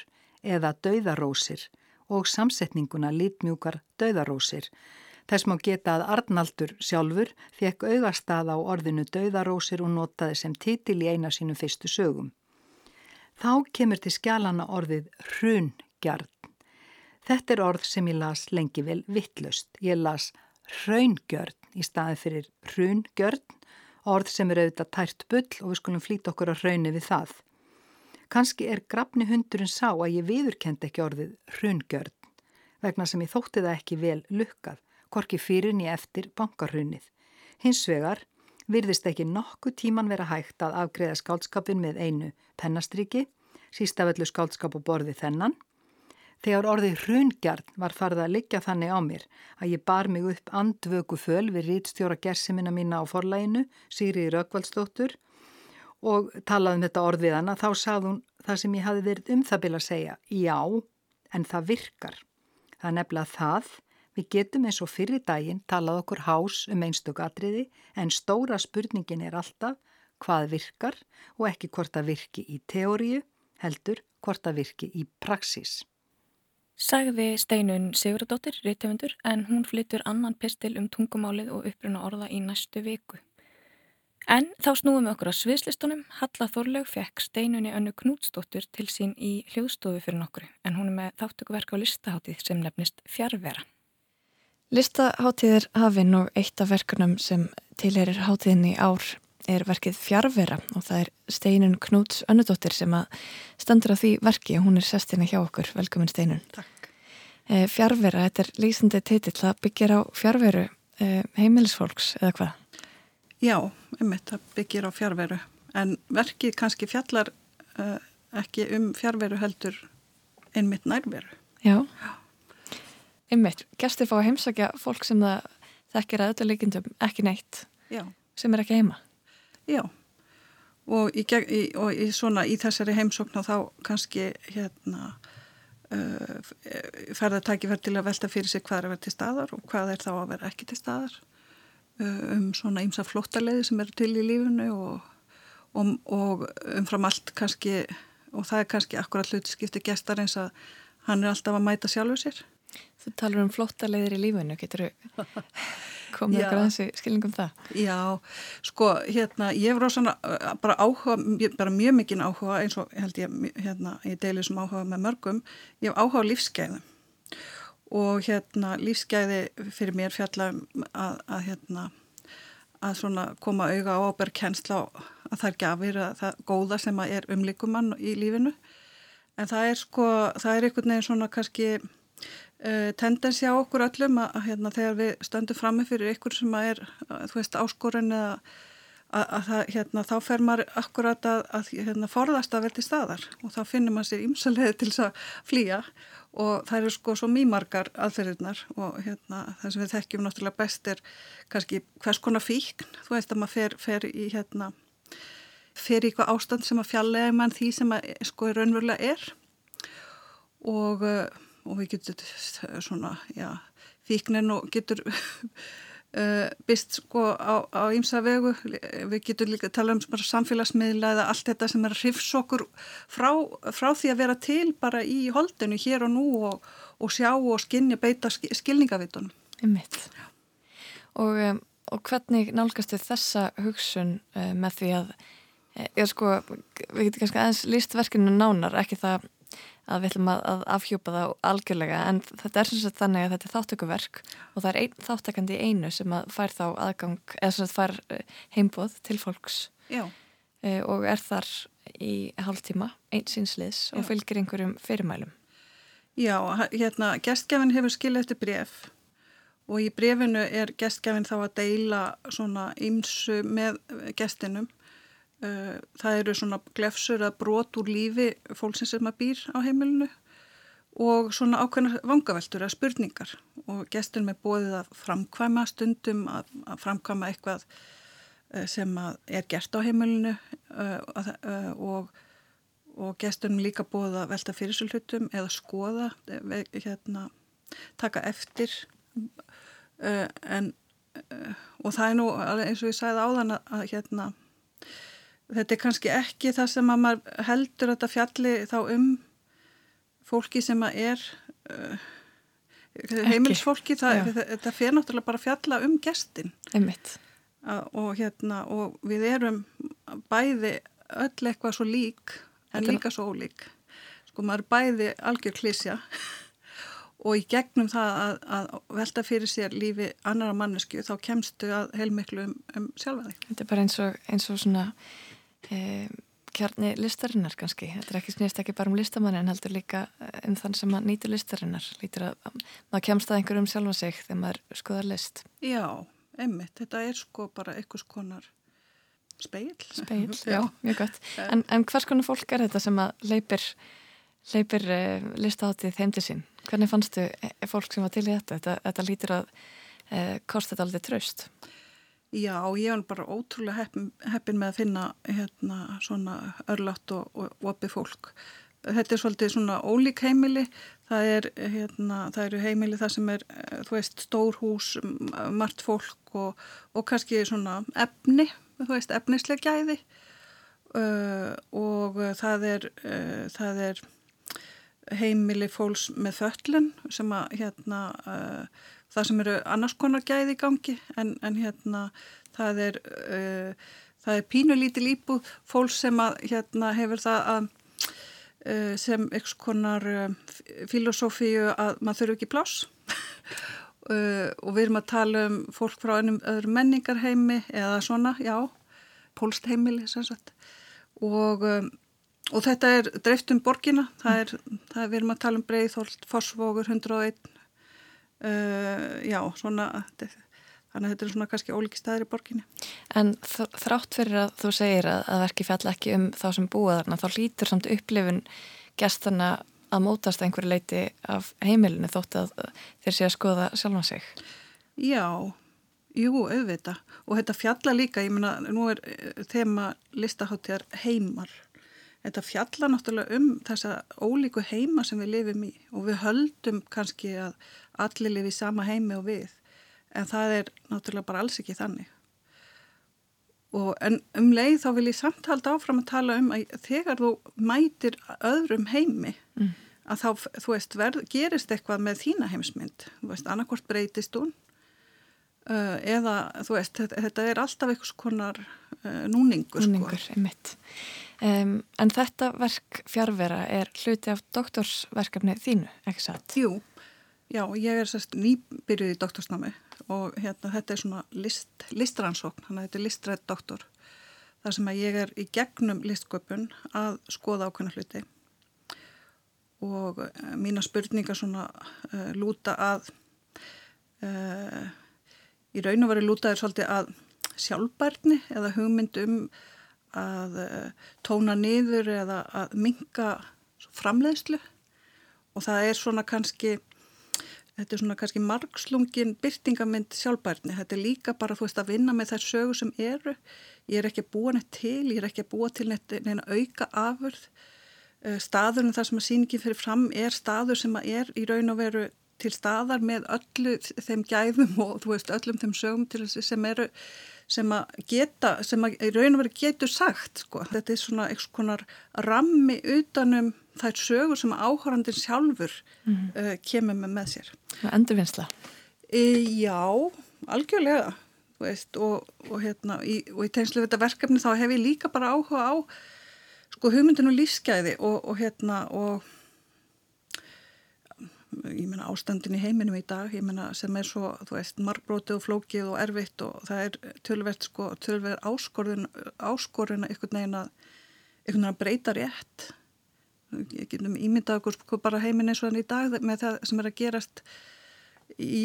eða dauðarósir og samsetninguna litmjúkar dauðarósir. Þess má geta að Arnaldur sjálfur fekk augastað á orðinu dauðarósir og notaði sem titil í eina sínum fyrstu sögum. Þá kemur til skjálana orðið hrungjarn. Þetta er orð sem ég las lengi vel vittlust. Ég las hraungjörn í staði fyrir hrungjörn, orð sem er auðvitað tært bull og við skulum flýta okkur á hraunni við það. Kanski er grafni hundurinn sá að ég viðurkend ekki orðið hrungjörn vegna sem ég þótti það ekki vel lukkað, korki fyrir nýja eftir bankarhunnið. Hins vegar virðist ekki nokkuð tíman vera hægt að afgreða skálskapin með einu pennastriki, sístaföllu skálskap og borði þennan. Þegar orðið hrungjarn var farið að liggja þannig á mér að ég bar mig upp andvöku föl við rítstjóra gersimina mína á forlæginu, Sýriði Rökkvaldsdóttur og talaði um þetta orð við hana, þá sað hún það sem ég hafi verið um það bila að segja, já, en það virkar. Það er nefnilega það, við getum eins og fyrir daginn talað okkur hás um einstök atriði en stóra spurningin er alltaf hvað virkar og ekki hvort að virki í teóriu, heldur hvort að virki í praxis. Sagði Steinun Sigurðardóttir, reytöfundur, en hún flyttur annan pistil um tungumálið og uppruna orða í næstu viku. En þá snúum við okkur á sviðslistunum. Halla Þorlaug fekk Steinunni önnu Knútsdóttur til sín í hljóðstofu fyrir nokkru, en hún er með þáttökuverk á listaháttíð sem nefnist Fjárvera. Listaháttíðir hafinn og eitt af verkunum sem tilherir háttíðinni ár er verkið Fjárvera og það er Steinun Knúts önnudóttir sem að standur á því verki og hún er sestina hjá okkur. Velkomin Steinun. Takk. Eh, fjárvera, þetta er lýsandi titill, það byggir á fjárveru eh, heimilisfólks eða hvað? Já, einmitt, það byggir á fjárveru en verkið kannski fjallar uh, ekki um fjárveru heldur einmitt nærveru. Já, einmitt, gestir fá að heimsækja fólk sem það þekkir að öllu líkindum ekki neitt Já. sem er ekki heima. Já, og í, og í, svona, í þessari heimsókn og þá kannski hérna uh, ferða tækifær til að velta fyrir sig hvað er að vera til staðar og hvað er þá að vera ekki til staðar uh, um svona ýmsa flóttaleiði sem eru til í lífunu og, og, og umfram allt kannski og það er kannski akkurat hluti skipti gestar eins að, hann er alltaf að mæta sjálfu sér. Þú talar um flottaleiðir í lífinu, getur þú (laughs) komið eitthvað aðeins í skilningum það? Já, sko, hérna, ég var svona bara áhuga, bara mjög mikinn áhuga eins og held ég, hérna, ég deilir sem áhuga með mörgum, ég hef áhuga á lífsgæðum. Og hérna lífsgæði fyrir mér fjalla um að, að hérna að svona koma auga á ábergkjensla að það er gafir að það góða sem að er umlíkumann í lífinu. En það er sko, það er einhvern veginn svona kannski tendensi á okkur öllum að, að hérna þegar við stöndum frammi fyrir ykkur sem að er, að, þú veist, áskorun eða að, að það, hérna, þá fer maður akkurat að hérna, forðast að verði staðar og þá finnir maður sér ímsalega (laughs) til þess að flýja og það eru sko svo mýmargar aðferðirnar og hérna það sem við þekkjum náttúrulega best er kannski hvers konar fíkn, þú veist að maður fer, fer í hérna fer í eitthvað ástand sem að fjallega mann því sem að sko raunverulega er og, og við getum svona, já, fíknin og getur (laughs) Uh, byrst sko á, ímsa vegu. Við getum líka að tala um samfélagsmiðla eða allt þetta sem er að hrifs okkur frá, frá því að vera til bara í holdinu hér og nú og, og sjá og skinni beita skilningavitunum og, um, og hvernig nálgastu þessa hugsun uh, með því að ég sko, við getum kannski aðeins líst verkinu nánar, ekki það að við ætlum að, að afhjúpa það algjörlega. En þetta er sem sagt þannig að þetta er þáttökuverk og það er ein, þáttakandi einu sem að fær þá aðgang eða sem að fær eh, heimboð til fólks. Eh, og er þar í hálftíma einsýnsliðs og fylgir einhverjum fyrirmælum. Já, hérna gestgefin hefur skil eftir bref og í brefinu er gestgefin þá að deila svona ymsu með gestinum það eru svona glefsur að brot úr lífi fólksins sem að býr á heimilinu og svona ákveðna vangaveltur að spurningar. Og gestur með bóðið að framkvæma stundum að, að framkvæma eitthvað eh, sem er gert á heimilinu uh, og, og gesturinn líka bóðið að velta fyrir sér hlutum eða skoða, hérna, taka eftir. En, og það er nú eins og ég sagði áðan að, að hérna þetta er kannski ekki það sem að maður heldur þetta fjalli þá um fólki sem að er uh, heimilsfólki það, þetta fer náttúrulega bara fjalla um gestin. Og hérna og við erum bæði öll eitthvað svo lík en líka svo ólík. Sko maður bæði algjör klísja (laughs) og í gegnum það að, að velta fyrir sér lífi annara mannesku þá kemstu að heilmiklu um, um sjálfa þig. Þetta er bara eins og, eins og svona e, kjarni listarinnar kannski. Þetta er ekki snýst ekki bara um listamanni en heldur líka eh, um þann sem að nýtu listarinnar. Lítur að, að maður kemst að einhverjum sjálfa sig þegar maður skoðar list. Já, einmitt. Þetta er sko bara einhvers konar speil. Speil, (laughs) já, mjög gott. En, en hvers konar fólk er þetta sem að leipir, leipir uh, eh, listaháttið þeimdi sín? Hvernig fannstu fólk sem var til í þetta? Þetta, þetta lítur að uh, kosta þetta aldrei traust. Já, ég var bara ótrúlega heppin, heppin með að finna hérna svona örlátt og, og opið fólk. Þetta er svolítið svona ólík heimili, það, er, hérna, það eru heimili það sem er, þú veist, stór hús, margt fólk og, og kannski svona efni, þú veist, efnislega gæði uh, og það er, uh, það er heimili fólks með föllun sem að hérna uh, það sem eru annars konar gæði í gangi en, en hérna það er, uh, það er pínulítil íbúð fólk sem að, hérna, hefur það að, uh, sem eitthvað konar uh, filosófíu að maður þurfu ekki pláss. (laughs) Uh, og við erum að tala um fólk frá ennum öðru menningarheimi eða svona, já, pólstheimili sem sagt. Og um, Og þetta er dreift um borgina, það er, það er, við erum að tala um Breitholt, Forsvogur, 101, uh, já, svona þannig að þetta er svona kannski óliki staðir í borginni. En þrátt fyrir að þú segir að, að verki fjall ekki um þá sem búa þarna, þá lítur samt upplifun gestana að mótast einhverju leiti af heimilinu þótt að þeir sé að skoða sjálfa sig. Já, jú, auðvita og þetta fjalla líka, ég meina, nú er eh, þema listaháttíðar heimar þetta fjalla náttúrulega um þessa ólíku heima sem við lifum í og við höldum kannski að allir lifi í sama heimi og við en það er náttúrulega bara alls ekki þannig og en um leið þá vil ég samt halda áfram að tala um að þegar þú mætir öðrum heimi mm. að þá, þú veist, verð, gerist eitthvað með þína heimsmynd, þú veist, annarkort breytist hún uh, eða, þú veist, þetta, þetta er alltaf einhvers konar uh, núningur, Núningur, sko. einmitt. Um, en þetta verk fjárvera er hluti af doktorsverkefni þínu, ekki satt? Jú, já, ég er sérst nýbyrjuð í doktorsnámi og hérna þetta er svona list, listrannsókn, þannig að þetta er listrætt doktor. þar sem að ég er í gegnum listsköpun að skoða ákveðna hluti og uh, mína spurningar svona uh, lúta að uh, í raun og veri lútaður svolítið að sjálfbærni eða hugmynd um að tóna niður eða að minka framleiðslu og það er svona kannski þetta er svona kannski margslungin byrtingamind sjálfbærni, þetta er líka bara þú veist að vinna með þær sögur sem eru. Ég er ekki að búa neitt til, ég er ekki að búa til neitt neina auka afurð. Staðurinn þar sem að síningin fyrir fram er staður sem að er í raun og veru til staðar með öllu þeim gæðum og þú veist öllum þeim sögum til þessi sem eru sem að geta, sem að í raun og veru getur sagt sko. Þetta er svona eitthvað rammi utanum þær sögur sem áhórandin sjálfur mm -hmm. uh, kemur með með sér. Endurvinnsla? E, já, algjörlega. Veist, og, og, hérna, í, og í tegnslu þetta verkefni þá hef ég líka bara áhuga á sko hugmyndinu lífsgæði og, og hérna og ég menna ástandin í heiminum í dag, ég menna sem er svo, þú veist, margbrótið og flókið og erfitt og það er tölvert sko, tölvert áskorun, áskorun einhvern veginn að, einhvern veginn að breyta rétt. Ég getum ímyndað okkur sko bara heimin eins og þannig í dag með það sem er að gerast í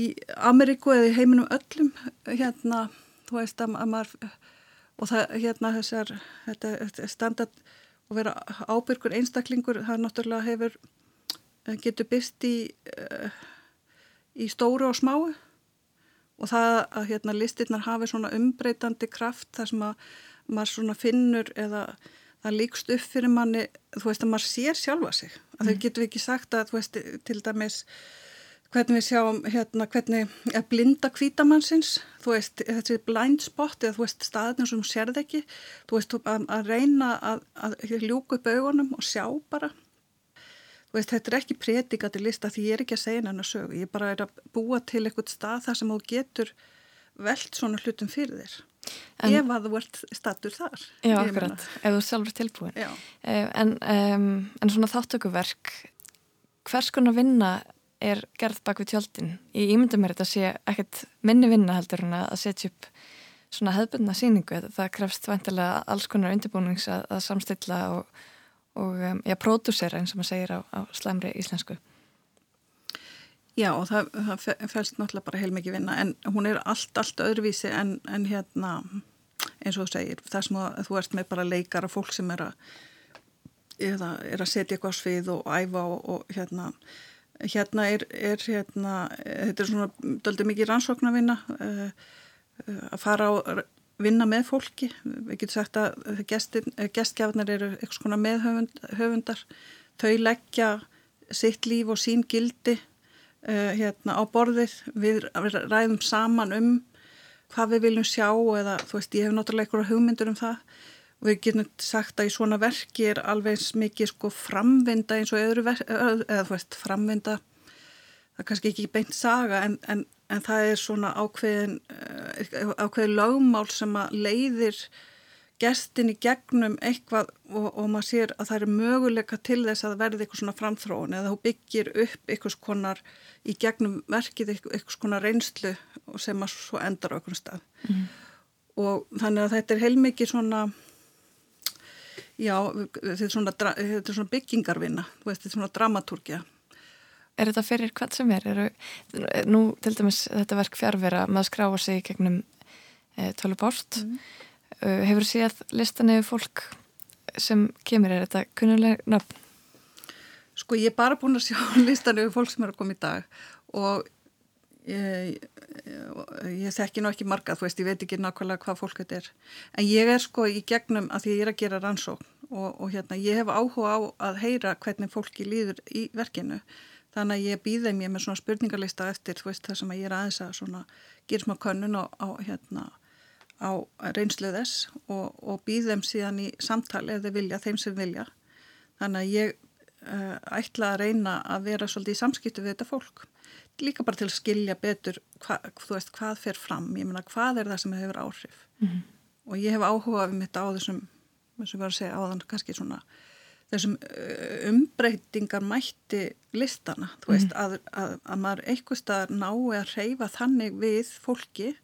Ameríku eða í heiminum öllum, hérna, þú veist, að, að maður, og það, hérna, þessar, þetta, standard og vera ábyrgur einstaklingur, það náttúrulega hefur getur byrst í, uh, í stóru og smáu. Og það að hérna, listirnar hafi svona umbreytandi kraft þar sem að maður svona finnur eða það líkst upp fyrir manni, þú veist að maður sér sjálfa sig, að mm. þau getur ekki sagt að þú veist til dæmis hvernig við sjáum hérna hvernig er blinda kvítamannsins, þú veist þessi blind spot eða þú veist staðin sem sérð ekki, þú veist að, að reyna að, að ljúka upp augunum og sjá bara. Veist, þetta er ekki predika til lista því ég er ekki að segja hennar sögu, ég bara er að búa til eitthvað stað þar sem þú getur veld svona hlutum fyrir þér en, ef að þú ert statur þar. Já, akkurat, ef þú sjálfur tilbúin Já. en, um, en svona þáttökuverk hvers konar vinna er gerð bak við tjöldin? Ég ímynda mér þetta að sé ekkert minni vinna heldur en að setja upp svona hefðbundna síningu, það krefst vantilega alls konar undirbúnings að, að samstilla og og um, já, pródúsera eins og maður segir á, á slæmri íslensku. Já, það, það fælst náttúrulega bara heilmikið vinna en hún er allt, allt öðruvísi en, en hérna, eins og þú segir, það sem að, þú ert með bara leikara fólk sem er að, eða, er að setja eitthvað á svið og æfa og, og hérna, hérna er, er hérna, þetta er svona doldið mikið rannsóknarvinna uh, uh, að fara á vinna með fólki, við getum sagt að gestgjafnar eru eitthvað svona meðhöfundar, þau leggja sitt líf og sín gildi uh, hérna á borðið, við ræðum saman um hvað við viljum sjá eða þú veist ég hef náttúrulega einhverja hugmyndur um það. Og við getum sagt að í svona verki er alveg mikið sko framvinda eins og öðru verki, eða þú veist framvinda, það er kannski ekki beint saga en, en en það er svona ákveðin, eh, ákveðin lögmál sem að leiðir gestin í gegnum eitthvað og, og maður sér að það er möguleika til þess að verði eitthvað svona framþróun eða þú byggir upp eitthvað konar í gegnum verkið eitthvað konar reynslu sem að svo endar á eitthvað stað mm. og þannig að þetta er heilmikið svona já, þetta er svona, þetta er svona byggingarvinna, þetta er svona dramatúrkja er þetta fyrir hvað sem er? Eru, nú til dæmis þetta verk fjárvera maður skráa sig gegnum e, tölubást mm. Uh, hefur síðan listan eða fólk sem kemur, er þetta kunnuleg nöfn? Sko ég er bara búin að sjá (laughs) listan eða fólk sem er að koma í dag og ég, ég, ég þekki ná ekki marga, þú veist, ég veit ekki nákvæmlega hvað fólk þetta er, en ég er sko í gegnum að því ég er að gera rannsókn og, og hérna, ég hef áhuga á að heyra hvernig fólki líður í verkinu. Þannig að ég býði mér með svona spurningarlista eftir þú veist það sem að ég er aðeins að svona gera smá könnun á, á, hérna, á reynslu þess og, og býði þeim síðan í samtali ef þeir vilja, þeim sem vilja. Þannig að ég uh, ætla að reyna að vera svolítið í samskiptu við þetta fólk. Líka bara til að skilja betur hva, veist, hvað fer fram, ég meina hvað er það sem hefur áhrif. Mm -hmm. Og ég hef áhugað um þetta á þessum, eins og ég var að segja á þann kannski svona, þessum umbreytingar mætti listana, þú veist, mm. að, að, að maður eitthvað staðar nái að reyfa þannig við fólki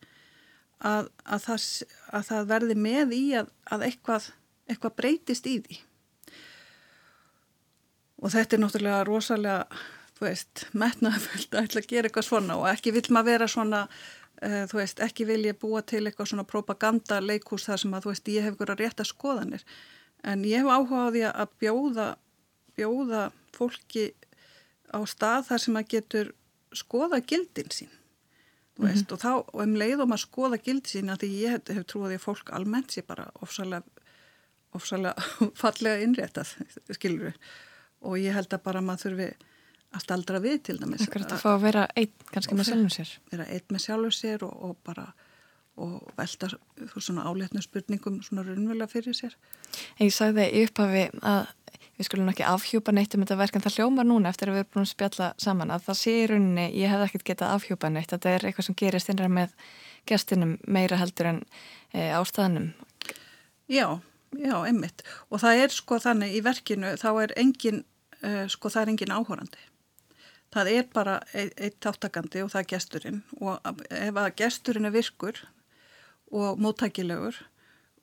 að, að það, það verði með í að eitthvað, eitthvað breytist í því. Og þetta er náttúrulega rosalega þú veist, metnaðaföld að ætla að gera eitthvað svona og ekki vil maður vera svona uh, þú veist, ekki vil ég búa til eitthvað svona propaganda leikús þar sem að þú veist, ég hef ykkur að rétta skoðanir. En ég hef áhuga á því að bjóða bjóða fólki á stað þar sem að getur skoða gildin sín mm -hmm. veist, og þá, og um leið og maður skoða gildin sín að því ég hef, hef trúið að fólk almennt sé bara ofsalega ofsalega (laughs) fallega innréttað skilur við og ég held að bara maður þurfi að staldra við til dæmis Akkurat að fá að vera einn kannski með sjálfum sér. vera einn með sjálfum sér og, og bara og velta svona álétnu spurningum svona raunverulega fyrir sér. En ég sagði í upphafi að við skulum ekki afhjúpa neitt um þetta verk en það hljómar núna eftir að við erum búin að spjalla saman að það sé í rauninni, ég hef ekkert getað afhjúpa neitt, þetta er eitthvað sem gerist innræð með gestinum meira heldur en e, ástæðanum Já, já, einmitt. Og það er sko þannig í verkinu þá er engin uh, sko það er engin áhórandi. Það er bara eitt, eitt þáttakandi og það er gesturinn. Og ef að gesturinn er virkur og móttækilegur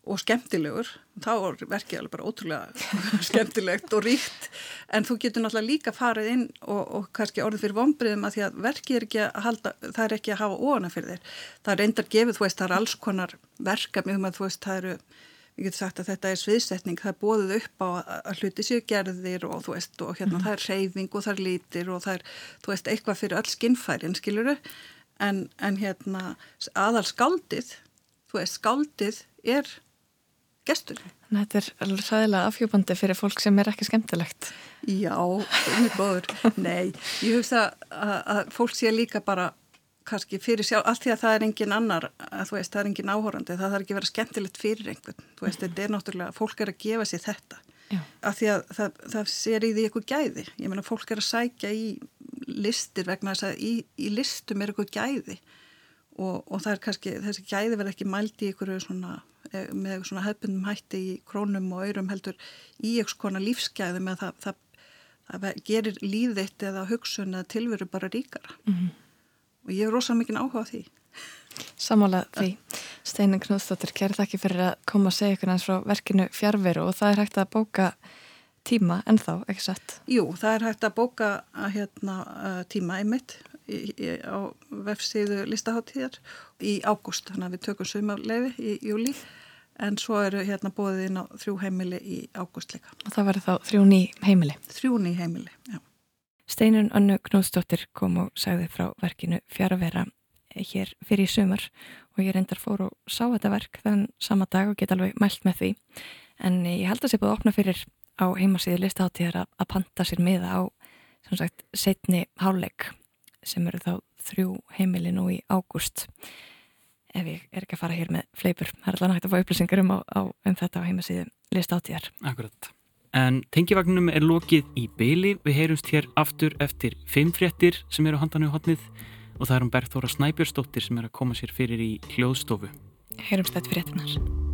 og skemmtilegur, þá er verkið alveg bara ótrúlega (laughs) skemmtilegt og ríkt, en þú getur náttúrulega líka farið inn og, og kannski orðið fyrir vonbriðum að því að verkið er ekki að halda, það er ekki að hafa óana fyrir þér. Það er reyndar gefið, þú veist, það er alls konar verkefni, þú veist, það eru ég get sagt að þetta er sviðsetning, það er bóðið upp á að hluti séu gerðir og þú veist og hérna mm. það er reyfing og það er lítir og það er, þú veist, eitthvað fyrir öll skinnfærin, skiluru, en, en hérna aðal skáldið, þú veist, skáldið er gestur. Þetta er alveg sæðilega afhjúbandi fyrir fólk sem er ekki skemmtilegt. Já, mjög góður. (laughs) Nei, ég hugsa að, að fólk sé líka bara kannski fyrir sjálf, allt því að það er engin annar að þú veist, það er engin áhórandi, það þarf ekki að vera skemmtilegt fyrir einhvern, þú veist, þetta er náttúrulega fólk er að gefa sér þetta Já. að því að það, það sér í því eitthvað gæði ég meina, fólk er að sækja í listir vegna þess að í, í listum er eitthvað gæði og, og það er kannski, þessi gæði verð ekki mælt í einhverju svona, e, með svona hefbundum hætti í krónum og aurum heldur í eitthvað svona lífsgæði með það, það, það gerir líðitt eða hugsun eða tilveru bara ríkara. Mm -hmm og ég er rosalega mikið áhuga á því. Samála því. Steinar Knúðsdóttir, kæri þakki fyrir að koma að segja ykkur hans frá verkinu fjárveru og það er hægt að bóka tíma en þá, ekki satt? Jú, það er hægt að bóka að, hérna, tíma einmitt á vefsíðu listaháttíðar í ágúst, þannig að við tökum sumarleifi í júli en svo eru hérna bóðið inn á þrjú heimili í ágúst líka. Og það verður þá þrjú ný heimili? Þrjú ný heimili, já. Steinun Annu Knúðsdóttir kom og sagði frá verkinu Fjaravera hér fyrir í sumar og ég reyndar fór og sá þetta verk þann sama dag og get alveg mælt með því en ég held að það sé búið að opna fyrir á heimasíði listaháttíðar að panta sér miða á sem sagt setni háleg sem eru þá þrjú heimili nú í ágúst ef ég er ekki að fara hér með fleipur það er alveg nægt að fá upplýsingar um, á, á, um þetta á heimasíði listaháttíðar Akkurat En tengivagninum er lokið í byli. Við heyrumst hér aftur eftir fimm fréttir sem eru handan á hotnið og það er um Bergþóra Snæbjörnsdóttir sem er að koma sér fyrir í hljóðstofu. Heyrumst þetta fréttinar.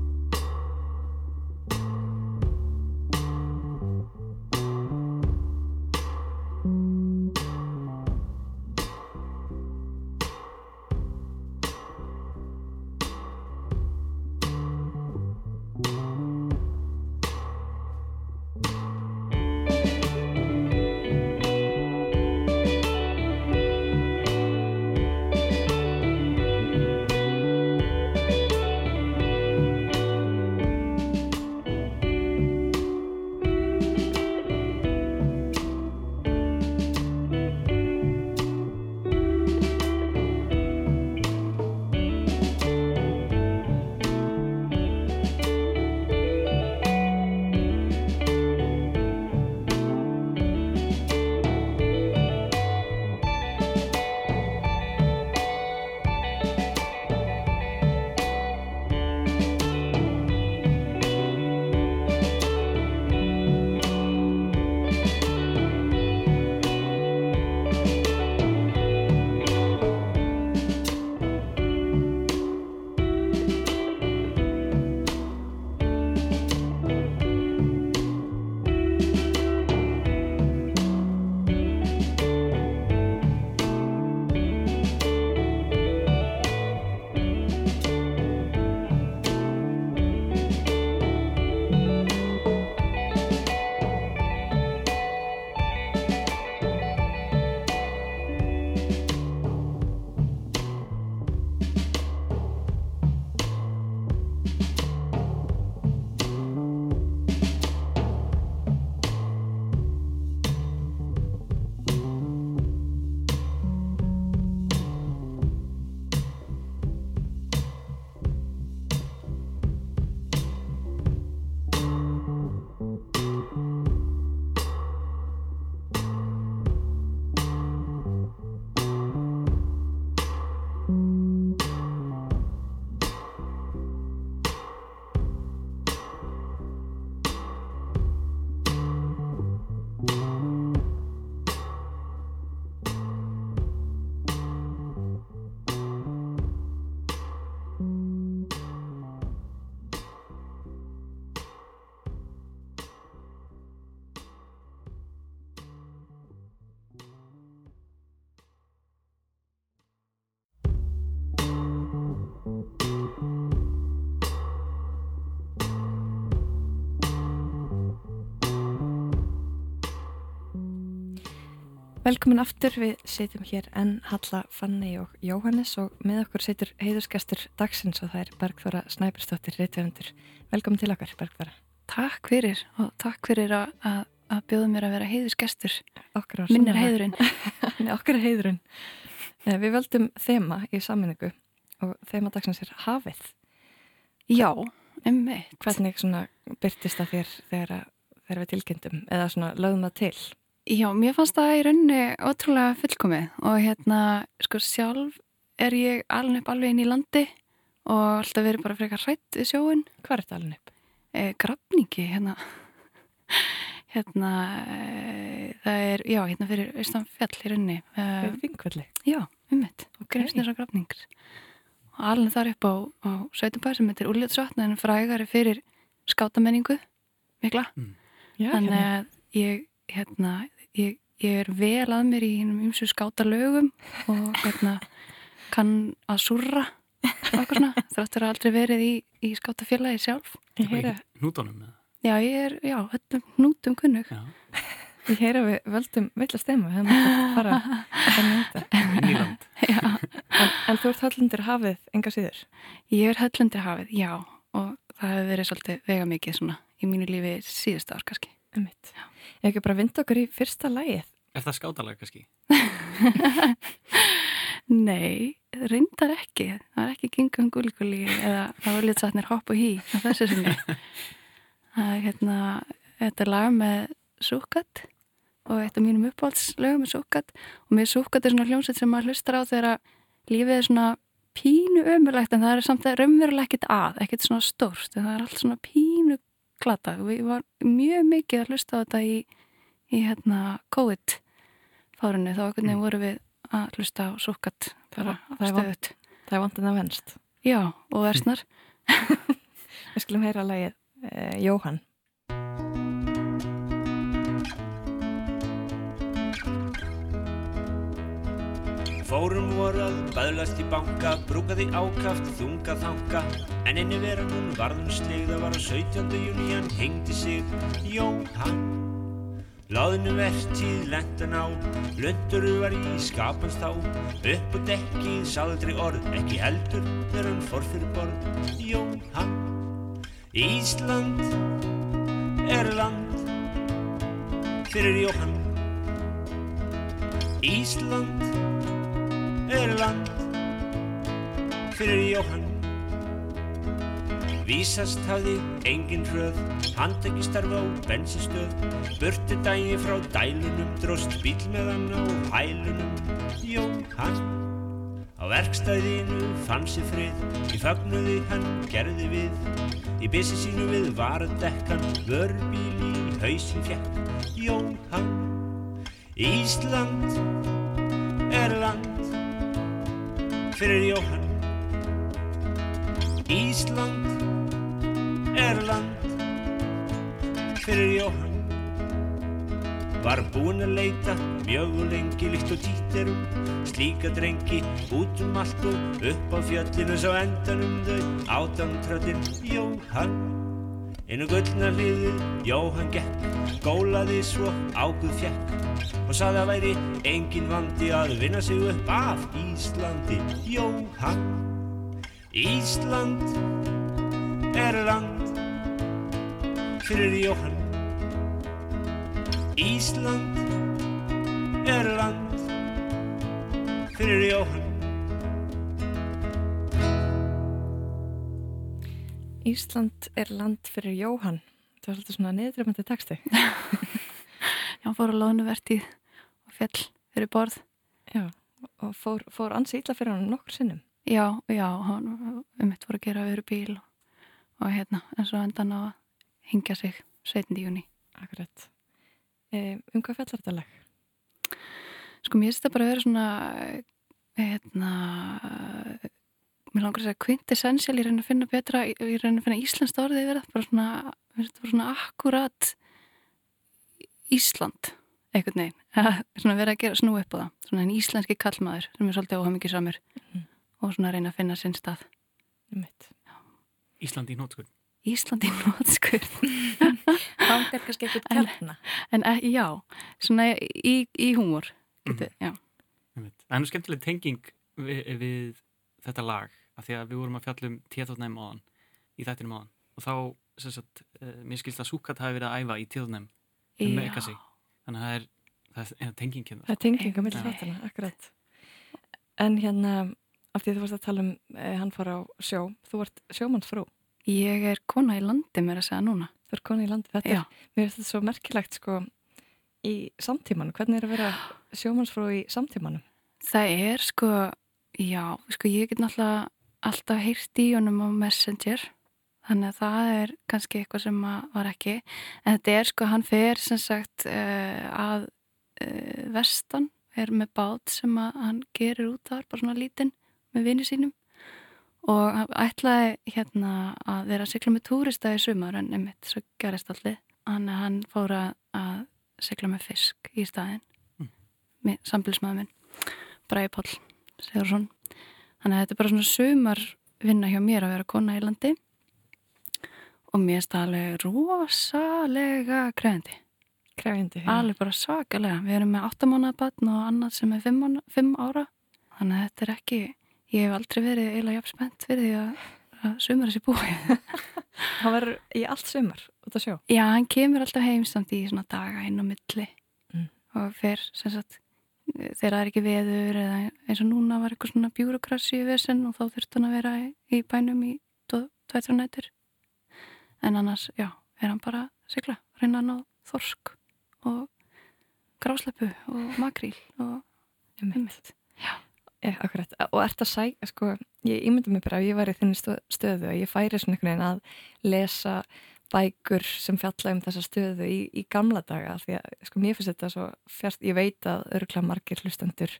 Velkomin aftur, við setjum hér enn Halla, Fanni og Jóhannes og með okkur setur heiðurskestur dagsins og það er Bergþóra Snæburstóttir, reytvefundur. Velkomin til okkar, Bergþóra. Takk fyrir og takk fyrir að, bjóða mér að vera var Minn er heiðurinn. (laughs) Nei, okkar er heiðurinn. Eh, Við völdum þema í sammenningu og þema dagsins er hafið. Já, emmitt. Hvernig byrtist það þér þegar, þegar við tilkynntum eða lögum það til? Já, mér fannst það í rauninni ótrúlega fullkomið og hérna, sko, sjálf er ég alveg upp alveg inn í landi og alltaf verið bara frekar hrætt við sjóin. Hvað er þetta alveg upp? E, grafningi, hérna, (laughs) hérna, e, það er, já, hérna fyrir austan fjall í rauninni. E, Við Þingvelli? Já, ummitt, grímsnir og grafningar. Og alveg þar upp á, á Sveitabæð sem heitir Úrljótsvatn en frægari fyrir skátamenningu, mikla. Já, Þannig hérna. að ég, hérna, ég, ég er vel að mér í hinnum ymsu skátalögum og hérna kann að súrra og eitthvað svona, þráttur að aldrei verið í, í skátafélagi sjálf. Ég heyra, Nútonum með Já, ég er, já, öllum hnútum kunnug. Já. ég heyra við völdum villast þema, við ekki að fara að nýta. (laughs) Nýland. Já, En, en þú ert höllindir hafið enga síður? ég er höllundi hafið, já, og það hefur verið svolítið vega mikið svona í mínu lífi síðust ár kannski. Um mitt. Ef ekki bara vinda okkur í fyrsta lægið. Er það skátalega kannski? (laughs) Nei, reyndar ekki. Það er ekki gingum gulguli eða það var litsatnir hopp og hí á þessu sinni. (laughs) Það er hérna, þetta er lag með Súkat og eitt af mínum uppáhaldslögum er Súkat og mér Súkat er svona hljómsveit sem maður hlustar á þegar lífið er svona pínu ömurlegt en það er samt að raunverulega ekkert að, ekkert svona stórt en það er allt svona pínu glata og ég var mjög mikið að hlusta á þetta í, í hérna COVID fárunni þá einhvern veginn voru við að hlusta á Súkat bara stöðut. Það er vant en það venst. Já, og versnar. (laughs) Við skulum heyra lægið eh, Jóhann. Fórum voru að bæðlast í banka, brúkaði ákaft, þunga þanga En inni veran hún varðum slegða var á 17. júni hann hengdi sig Jóhann Láðinu vertíð lendan á, lunduru var í skapans þá. Upp á dekki, sáðaldri orð, ekki heldur þegar hann fór fyrir borð Jóhann Ísland er land fyrir Jóhann. Ísland er land fyrir Jóhann. Vísast hafði engin hröð handtekki starfa á bensinstöð burti dægi frá dælunum dróst bíl með hann á hælunum. Jóhann á verkstæðinu fann sér frið. Í fagnuði hann gerði við. Í byssi sínu við varadekkan vörbíl í hausin fjekk Jóhann Ísland er land fyrir Jóhann. Ísland er land fyrir Jóhann. Var búinn að leita mjög og lengi líkt og títerum slíka drengi út um allt og upp á fjöllinu svo endanum þau átamtröðin Jóhann. Einu gullna hliðið Jóhann gekk, gólaði svo águð fjekk og sagði að væri engin vandi að vinna sig upp af Íslandi Jóhann Ísland er land fyrir Jóhann Ísland er land fyrir Jóhann Ísland er land fyrir Jóhann. Það var svolítið svona niðurdrefandi texti. (laughs) Já, fór að lónu vertið og fjall fyrir borð. Já, og fór, fór ansi illa fyrir hann nokkur sinnum. Já, já, hann um mitt voru að gera öðru bíl og, og hérna, en svo endan á að hingja sig 17. júni. Akkurat. E, um hvað fjallar þetta lag? Sko, mér finnst það bara að vera svona, hérna, mér langar að segja quintessential, ég reyna að finna betra, ég reyna að finna íslenskt orðið yfir það, bara svona, svona akkurat Ísland, einhvern veginn, (laughs) svona verið að gera snú upp á það, svona en íslenski kallmaður sem er svolítið óhamingi samur og svona reyna að finna sinn stað. Um mitt. Ísland í nótskurn. Ísland í (laughs) nótskurn. Það (laughs) er kannski ekkert kjarna. En e, já, svona í, í húmor getur, já. Einmitt. Það er nú skemmtileg tenging við, við þetta lag af því að við vorum að fjalla um tíðatotnæm áðan í þættinum áðan og þá, sem sagt, uh, mér skilst að Súkat hafi verið að æfa í tíðatotnæm um. Ekasi þannig að það er, það er tenging hérna. Það er tenging á milli Já. þáttana, akkurat. En hérna, af því að þú varst að tala um eh, hann fór á sjó, þú ert sjómannsfrú. Ég er kona í landi mér að segja núna. Þú ert kona í landi, þetta Já. er, mér finnst þetta svo merkilegt sko í samtímanum. Hvernig er að vera (gasps) sjómannsfrú í samtímanum? Það er sko, já, sko ég get náttúrulega alltaf heyrt í honum á Messenger þannig að það er kannski eitthvað sem að var ekki. En þetta er sko, hann fer sem sagt uh, að uh, vestan er með bát sem að hann gerir út þar, bara svona lítinn með vini sínum. Og hann ætlaði hérna að vera að sigla með túrista í sumar en einmitt, svo gerist allir hann, hann fór að, að sigla með fisk í staðinn. Mm. sambilsmaður minn Bræði Páll Sigursson þannig að þetta er bara svona sumar vinna hjá mér að vera kona í landi og mér það alveg rosalega krefindi krefindi, já. alveg bara svakalega við erum með 8 mánuða batn og annað sem er 5, mánu, 5 ára þannig að þetta er ekki ég hef aldrei verið eiginlega jafn spennt fyrir því að, að sumar þessi búi (laughs) Það verður í allt sumar út að sjó? Já, hann kemur alltaf heim samt í svona daga inn á milli Mm. og fer sem sagt þegar það er ekki veður eða eins og núna var eitthvað svona bjúrokrassi í vesen og þá þurfti hann að vera í, í bænum í tvættur nættur en annars, já, er hann bara að sigla, reyna hann á þorsk og grásleppu og makríl og ummitt Já, akkurat, og ert að sækja, sko, ég ímynda mig bara ef ég væri í þinni stö- stöðu og ég færi svona einhvern veginn að lesa bækur sem fjalla um þessa stöðu í, í gamla daga því að sko mér finnst þetta svo fjast, ég veit að örgla margir hlustendur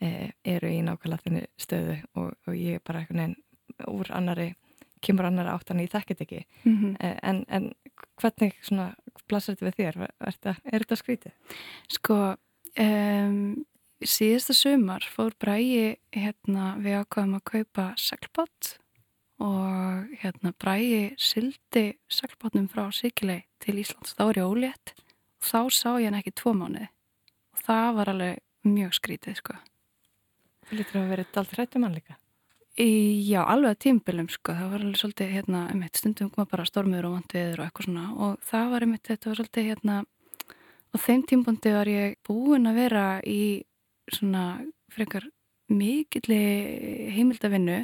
eh, eru í nákvæmlega þinni stöðu og, og ég er bara einhvern veginn úr annari, kemur annari áttan ég þekkit ekki Mhm. eh, en, en hvernig svona blasir þetta við þér, er er þetta skrítið? Sko, um, síðasta sumar fór Bræi hérna við ákvaðum að kaupa seglbátt og hérna Bræi sildi seglbátnum frá Sikilei til Íslands. Þá var ég ólétt og þá sá ég hann ekki tvo mánuði og það var alveg mjög skrítið sko. Þú lítur að vera dalt hrættum hann líka? Í, já, alveg að tímbilum sko, það var alveg svolítið hérna, einmitt, stundum kom bara stormur og vant viður og eitthvað svona. Og það var einmitt, þetta var svolítið hérna á þeim tímbundi var ég búin að vera í svona frekar mikilli heimildavinnu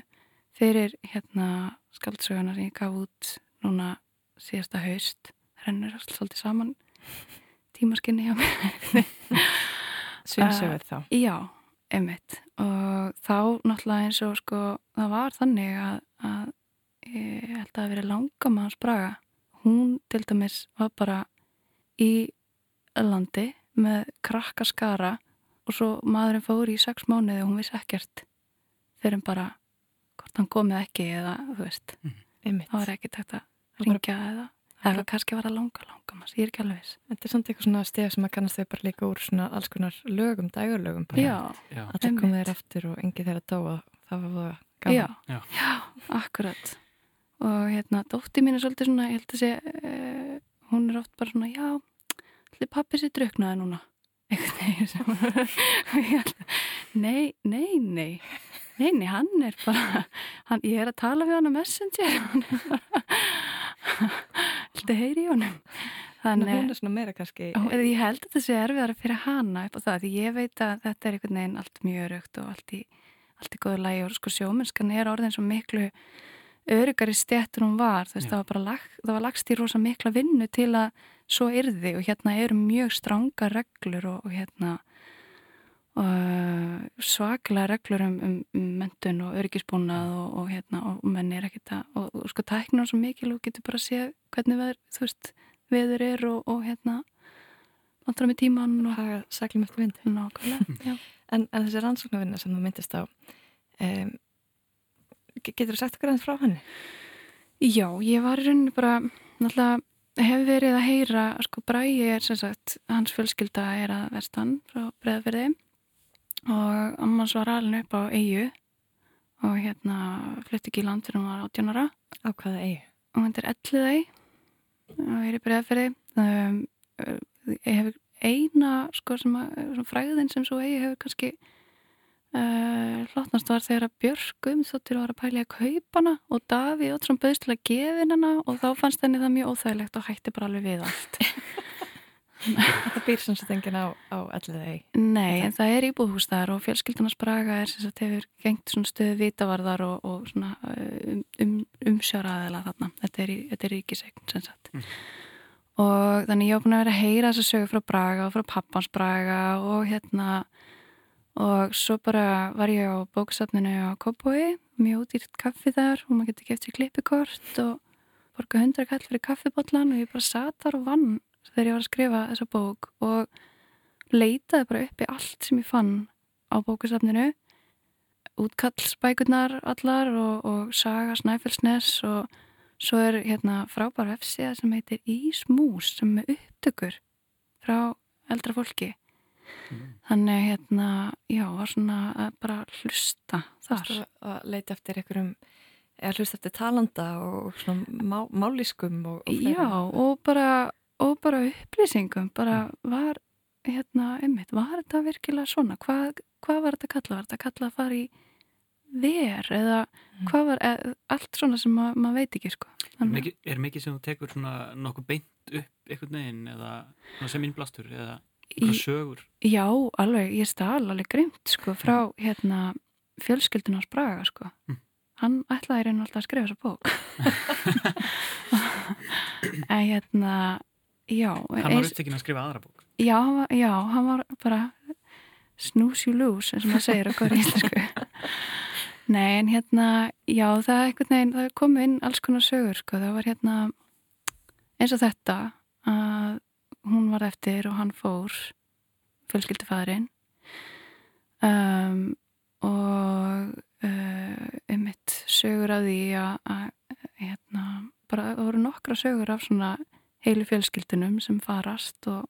fyrir hérna skaldsöguna sem ég gaf út núna síðasta haust. Rennur allt svolítið saman tímaskinni hjá mér. (laughs) Sveinsögur þá. Uh, Já, einmitt. Og þá náttúrulega eins og sko það var þannig að, að ég held að það veri langamanns Braga. Hún til dæmis var bara í landi með krakka skara og svo maðurinn fór í sex mánuði og hún vissi ekkert fyrir bara hvort hann komið ekki eða þú veist. Einmitt. það var ekki tægt að ringja eða eða kannski var það langa langamanns, ég er ekki alveg viss Þetta er samt eitthvað svona stef sem að kannast þau bara líka úr svona alls konar lögum, dægurlögum bara. Já, Já. Allir komið þér aftur og engi þeirra dóa það var það gaman. Já, Já. já, akkurat og hérna, dótti mín er svolítið svona ég held að sé, uh, hún er oft bara svona, já, allir pappi sér druknaði núna (laughs) nei, nei, nei nei, nei, hann er bara hann, ég er að tala við hann á Messenger (laughs) hann er bara að heyri í honum Þannig hún er svona meira kannski Og ég held að þetta sé erfiðara fyrir hana upp á það, því ég veit að þetta er einhvern veginn allt mjög örugt og allt í, allt í góðu lægi og sko sjómennskan er orðin svo miklu örugari stjættur hún var, þú veist, Já. það var bara lag, það var lagst í rosa mikla vinnu til að svo yrði og hérna eru mjög stranga reglur og, og hérna svaklega reglur um, um, um mentun og öryggisbúnað og, og hérna og menn er ekkert að og, og sko tækna svo mikil og getur bara að sé hvernig veður, þú veist, veður er og, og hérna vantar með tíman og haga sæklum eftir vind. Nákvæmlega, (laughs) já. En, en þessi rannsóknarvinna sem þú myndist á um, getur þú sagt okkur aðeins frá henni? Já, ég var í rauninni bara náttúrulega hef verið að heyra sko Bræi er sem sagt hans fjölskylda er að vestan frá breðverði og ammans var alveg upp á eigu og hérna flutti ekki í land fyrir hún var 18 ára. Á hvaða eigu? og þetta er Elliðæ og er í breðverði um, ég hef eina sko sem að, fræðin sem svo eigi hefur kannski uh, hlotnast var þegar að Björk um þóttir var að pæli að kaupa hana og Daví Ótsson bauðst til að gefa hana og þá fannst henni það mjög óþægilegt og hætti bara alveg við allt (laughs) Það býr sem sagt enginn á, á alliðegi. Nei, en það er íbúðhús þar og fjölskyldunars braga er sem sagt hefur gengt svona stöðu vitavarðar og, og svona um, um, umsjáraðila þarna. Þetta er, í- þetta er ríkisegn sem sagt. Og þannig ég var búin að vera að heyra þess að sögu frá Braga og frá pappans Braga og hérna og svo bara var ég á bóksafninu á Kópói, mjög útýrt kaffi þar og maður getur keft sér klippikort og borga hundra kall fyrir kaffibotlan og ég bara sat þar og vann þegar ég var að skrifa þessa bók og leitaði bara upp í allt sem ég fann á bókusafninu útkallsbækurnar allar og, og saga Snæfellsnes og svo er hérna frábær vefsíða sem heitir Ísmús sem er upptökur frá eldra fólki. Þannig hérna já, var svona að bara hlusta þar. Að leita eftir einhverjum eða hlust eftir talanda og svona má, máliskum og, og? Já, og bara, og bara upplýsingum, bara var, hérna, einmitt, var þetta virkilega svona? Hvað, hvað var þetta kallað? Var þetta kallað að fara í ver eða hvað var, eð, allt svona sem ma maður veit ekki, sko. Er mikið, er mikið sem þú tekur svona nokkuð beint upp einhvern veginn eða sem innblastur eða eitthvað Í- sögur? Já, alveg, ég stál alveg grimt, sko, frá, hérna, fjölskyldunars Braga, sko. Hann ætlaði reyna alltaf að skrifa þessa bók. (laughs) (laughs) en hérna, já. Hann var upptekinn að skrifa aðra bók. Já, já, hann var bara snooze you lose, eins og maður segir á góður (laughs) íslensku. Nei, en hérna, já, það er einhvern veginn, það kom inn alls konar sögur, sko, það var hérna eins og þetta að hún var eftir og hann fór fjölskyldufæðurinn um, og uh, um mitt sögur af því að, að hérna, bara það voru nokkra sögur af svona heilu fjölskyldunum sem farast og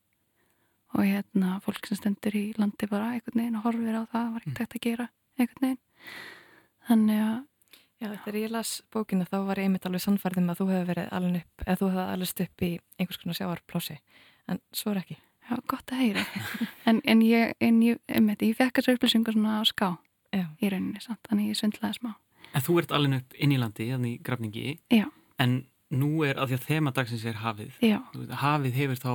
og hérna fólk sem stendur í landi bara einhvern veginn og horfir á það var ekkert að gera einhvern veginn þannig að Já, þegar ég las bókina þá var ég einmitt alveg sannfærðum að þú hefði verið alveg upp, eða þú hefði alveg upp í einhvers konar sjáarplási, en svo er ekki. Já, gott að heyra en, en ég, en ég, einmitt, ég fekk þessu upplýsingar svona á ská Já. í rauninni, samt, þannig ég svindlaði smá En þú ert alveg upp inn í landi, þannig í grafningi. Já. En nú er, af því að þema dagsins er hafið. Já. Hafið hefur þá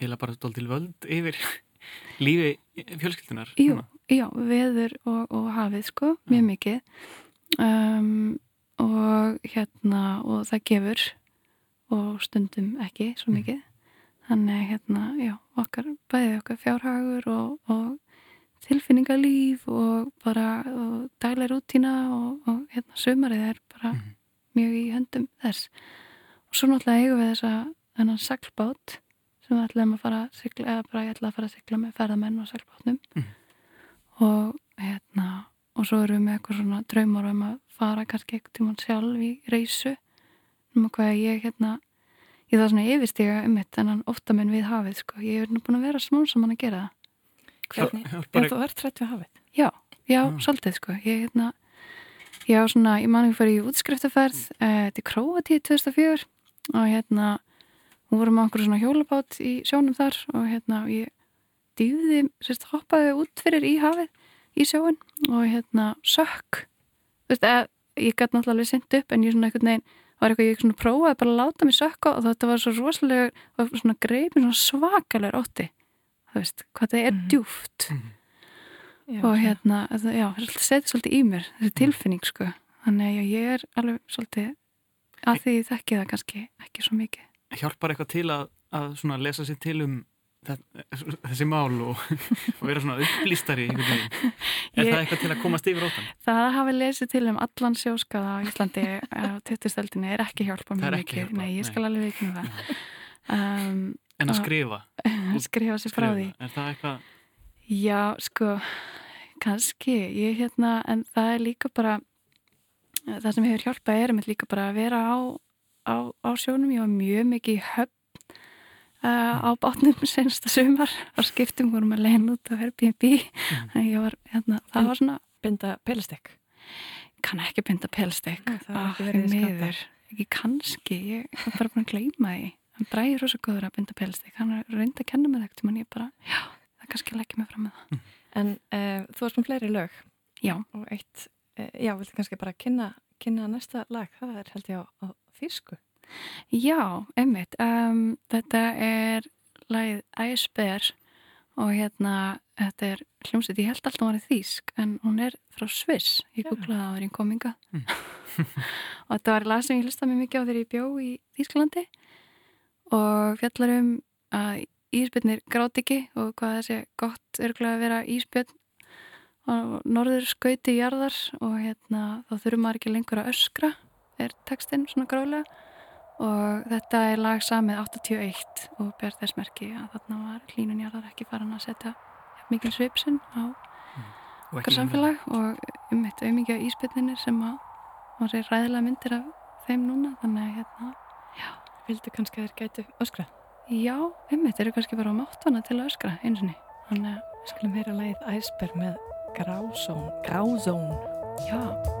eða bara stól völd yfir (laughs) lífi fjölskyldunar. Jú, já, veður og, og hafið sko, mjög mikið um, og hérna og það gefur og stundum ekki svo mikið þannig hérna, já, okkar bæði okkar fjárhagur og, og tilfinningalíf og bara og daglega rútína og, og hérna sömarið er bara mjög í höndum þess. Og svo náttúrulega eigum við þessa þennan seglbát sem við ætlum að fara að sigla, eða bara ég ætla að fara að sigla með ferðamenn og seglbátnum og hérna og svo erum við með eitthvað svona draumar um að fara kannski eitthvað tímann sjálf í reysu. Um að hvað ég hérna ég það svona yfirstiga um mitt en hann ofta minn við hafið sko, ég er nú búin að vera smán saman að gera það. Hvernig? Já, þú ert hrætt við hafið. Já, já, svolítið sko. Ég hérna, ég á svona ég man ekki fyrir í útskriftafærð uh, til Króatíð 2004 og hérna hún voru með okkur svona hjólabát í sjónum þar og hérna ég dýði, sérst, hoppaði út fyrir í hafið í sjóin og hérna sökk. Þú veist, eða, ég gæti náttúrulega alveg sint upp en ég svona einhvern veginn var eitthvað ég svona prófaði bara að láta mig sökka og þetta var svo rosalega og svona greipin svona svakalega ótti. Þú veist, hvað það er djúft Já, og hérna, já, það setið svolítið í mér þessi tilfinning sko þannig að ég er alveg svolítið að því ég þekki það kannski ekki svo mikið Hjálpar eitthvað til að, að svona lesa sér til um þe- þessi mál og, og vera svona upplýstari. Er Ég- það eitthvað til að komast yfir óttan? Það að hafa lesið til um allan sjóskaða á Íslandi á 20-stöldinni er ekki hjálpa mjög er mikið. Nei, ég skal alveg veikna það. (laughs) Um, En að skrifa? (laughs) skrifa sér frá því. Er það eitthvað? Já, sko, kannski, ég hérna, en það er líka bara, það sem hefur hjálpað er með líka bara að vera á, á, á sjónum, ég var mjög mikið höfn uh, á bátnum (laughs) sensta sumar. Og skiptum vorum að leiðin út á Airbnb, en ég var, hérna, það En var svona... Binda pelastek? Kann ekki binda pelastek, það hefur ah, ekki verið miður, ekki kannski, ég var bara búin að gleyma því. Hann drægir rosa góður að binda pelstík hann er reynd að kenna með það en ég bara, já, það kannski leggja mig fram með það En uh, þú varst með fleiri lög. Já. Og eitt, uh, já, viltu kannski bara kynna, kynna næsta lag, það er held ég á, á þýsku. Já, einmitt. Um, þetta er lagið Æsber og hérna þetta er hljómsveit, ég held alltaf að hún var þýsk en hún er frá Sviss. Ég googlaði að það var einn kominga. Mm. (laughs) og þetta var lag sem ég hlustaði mig mikið á þegar ég bjó í Þýsklandi og fjallar um að ísbjörnir gráti ekki og hvað það sé gott örgulega að vera ísbjörn og norður skauti jarðar og hérna þá þurfum maður ekki lengur að öskra er textinn svona grálega. Og þetta er lag samið 81 og ber þess merki að þarna var hlínun jarðar ekki farin að setja mikil svipsinn á Og okkar ekki samfélag og um eitt auðmikið íspillinir sem að maður sé ræðilega myndir af þeim núna þannig að hérna, Vildu kannski að þér gætu öskra? Já, um eitt eru kannski bara á máttana til að öskra eins og þannig að Við skulum heyra lagið Æsber með Grázón Grázón já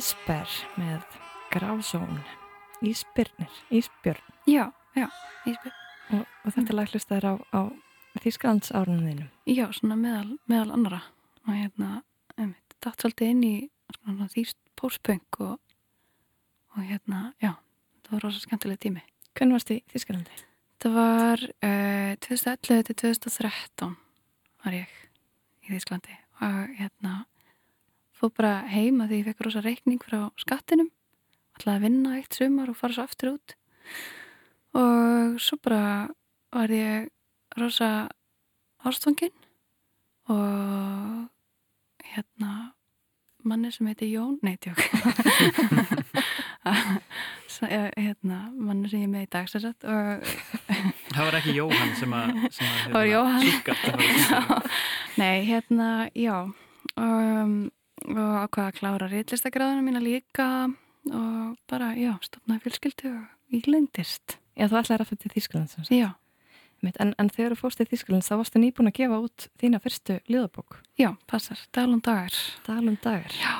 Æsber með Grásón. Ísbyrnir, Ísbjörn. Já, já, Ísbjörn. Og, og þetta lag hlustaður á, á Þísklands árunum Já, svona meðal, meðal annara. Og hérna, einmitt, datt svolítið inn í svona þýst póspunk og, og hérna, já, það var rosa skemmtileg tími. Hvernig varst þið Þísklandi? Það var uh, 2011 til 2013 var ég í Þísklandi og hérna fóð bara heima því ég fekk rosa reikning frá skattinum ætlaði að vinna eitt sumar og fara svo aftur út. Og svo bara var ég rosa ástfangin og hérna manni sem heiti Jón, nei tjók (laughs) hérna manni sem ég er með í dag sérsagt og (laughs) það var ekki Jóhann sem að það var Jóhann. (laughs) nei hérna já. Um, og ákvaða að klára reyðlistagráðuna mína líka og bara já stopnaði fjölskyldu og ílendist. Já þú ætlaði aftur til Þískland Já. En, en þegar þú fórst í Þískland þá varstu nýbúin að gefa út þína fyrstu liðabók Já, passar, Dalum dagar. Dalum dagar. Já,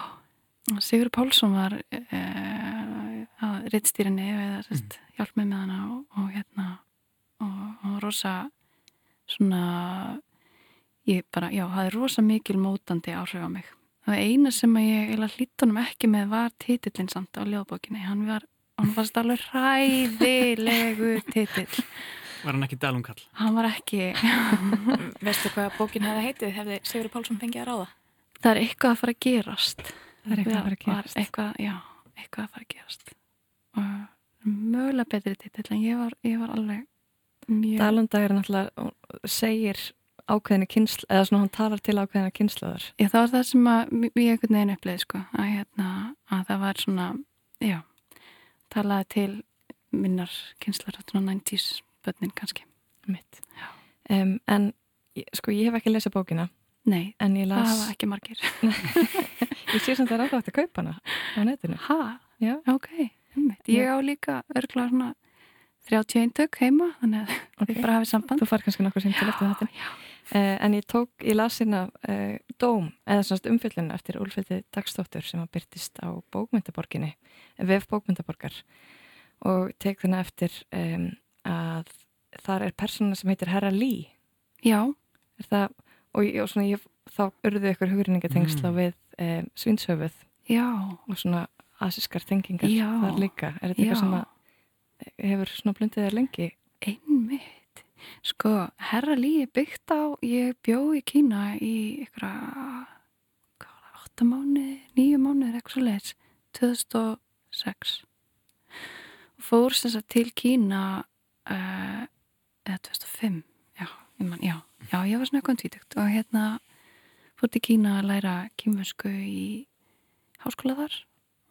Sigur Pálsson var e, að rittstýrinni eða mm. hjálp með með hana og, og hérna og, og rosa svona ég bara, já, það er rosa mikil mótandi áhrif á mig og eina sem ég hlítunum ekki með var titillin samt á liðabókinni hann var, hann var alveg ræðilegu titill. Var hann ekki dalungkall? Hann var ekki. (laughs) Veistu hvað bókin hefði heitið hefði Sigur Pálsson fengið að ráða? Það er eitthvað að fara að gerast. Það er eitthvað að fara að gerast. eitthvað, Já, eitthvað að fara að gerast. Og mögulega betri titill en ég var, ég var alveg mjög Dalundagur náttúrulega segir ákveðinu kynslu eða svona hann talar til ákveðinu kynslaður Já, það var það sem að ég ekkert neginn uppleiði sko að, hérna, að það var svona já, talaði til minnar kynslar, svona 90's börnin kannski. Mitt um, en sko ég hef ekki lesað bókina nei, en ég las það var ekki margir. (laughs) (laughs) Ég sé sem það er ákvæmt að kaupa hana á netinu. Ha, já, ok, einmitt. ég á líka örgla svona 31 tök heima þannig að okay. (laughs) ég bara hafið samband. Þú far kannski nokkur sem til eftir þetta uh, en ég tók, ég las hérna uh, dóm, eða svona umfyllinu eftir Úlfildi Dagstóttur sem að byrtist á bókmyndaborginni, VF bókmyndaborgar og tek þarna eftir um, að þar er persóna sem heitir Herra Lee. Já. Það, og, og svona, ég, þá urðu ykkur hugrinningatengsla mm. við um, svinshöfuð Já. og svona asískar tengingar Já. þar líka. Er þetta eitthvað sem að hefur svona blundið þér lengi? Einmitt sko, Herra er byggt á ég bjó í Kína í ykkur 8 mánu, 9 mánu eitthvað svo leiðis 2006 og fór sem sagt til Kína uh, eða 2005 já, man, já, já, ég var svona eitthvað tvítugt og hérna fór til Kína að læra kýmversku í háskóla þar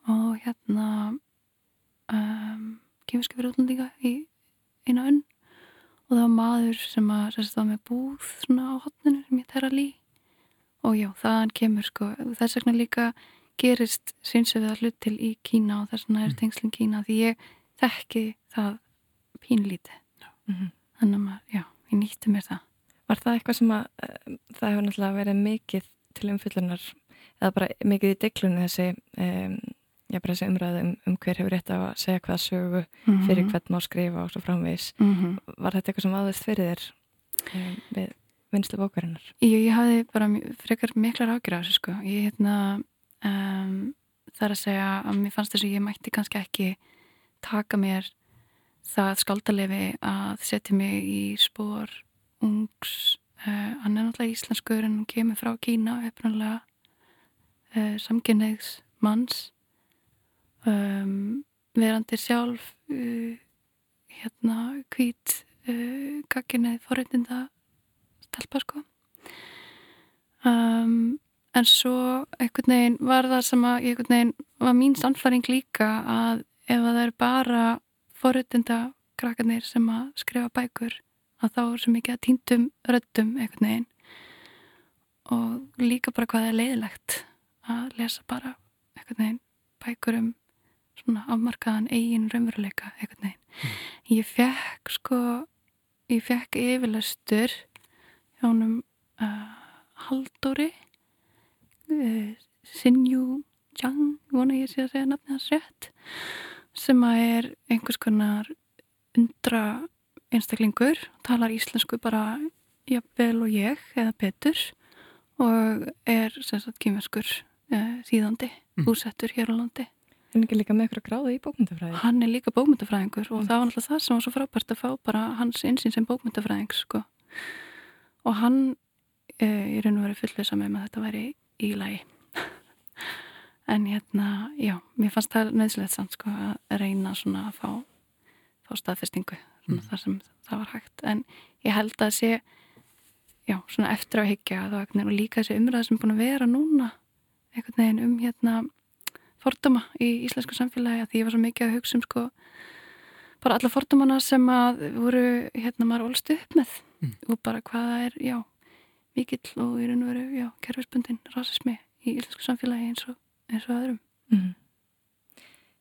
og hérna um, kýmversku fyrir útlendinga í eina önn og það var maður sem að sérst var með búð svona á hotninu sem ég tæra lí. Og já, þaðan kemur sko þess vegna líka gerist synsöfið að hlut til í Kína og þess vegna er tengslinn Kína því ég þekki það pínlíti mm -hmm. þannig að maður, já, ég nýtti mér það. Var það eitthvað sem að uh, það hefur náttúrulega verið mikið til umfyllunar eða bara mikið í deglunni þessi um, já, bara þessi umræðu um, um hver hefur rétt að segja hvað sögu mm -hmm. fyrir hvern má skrifa og svo framvegis mm -hmm. Var þetta eitthvað sem aðeins fyrir þér um, við vinslu bókarinnar? Jú, ég hafði bara frekar miklar ágjur á þessu sko ég hérna um, þar að segja að mér fannst þess að ég mætti kannski ekki taka mér það skaldalefi að setja mig í spór ungs uh, hann er náttúrulega íslenskur en hann kemur frá Kína uppnáðulega uh, samkynneigðs manns um, verandi sjálf uh, hérna hvít gagginneið forreitinda stelpa sko. Um, en svo einhvern veginn var það sem að einhvern veginn var mín sannfæring líka að ef það er bara forritinda krakkarnir sem að skrifa bækur að þá er svo mikið að týndum röddum einhvern veginn. Og líka bara hvað er leiðilegt að lesa bara einhvern veginn bækur um svona afmarkaðan eigin raunveruleika einhvern veginn. Mm. Ég fekk sko, ég fekk yfirleistur hjónum uh, Haldóri uh, Sinjú Jang, vona ég sé að segja nafnið hans rétt sem að er einhvers konar undra einstaklingur talar íslensku bara jafnvel og ég eða betur og er sem sagt kýmverskur uh, þýðandi, Mm. búsettur hér á landi En ekki líka með eitthvað gráðu í bókmyndafræði? Hann er líka bókmyndafræðingur og Mm. það var náttúrulega það sem var svo frábært að fá bara hans einsinn sem bókmyndafræðing sko. og hann e, í raun og verið fullvisa með að þetta væri í lagi (laughs) en hérna, já, mér fannst það nöðsilegt samt sko að reyna svona að fá, fá staðfestingu svona þar sem það var hægt en ég held að sé já, svona eftir að higgja og líka þessi umræða sem er búin að vera núna einhvern veginn um hérna fordama í íslensku samfélagi að því ég var svo mikið að hugsa um sko bara alla fordamana sem að voru hérna maður ólst upp með. Og bara hvaða er, já mikill og í raun og veru, já, kerfisbundin rasismi í íslensku samfélagi eins og, eins og öðrum. Mm.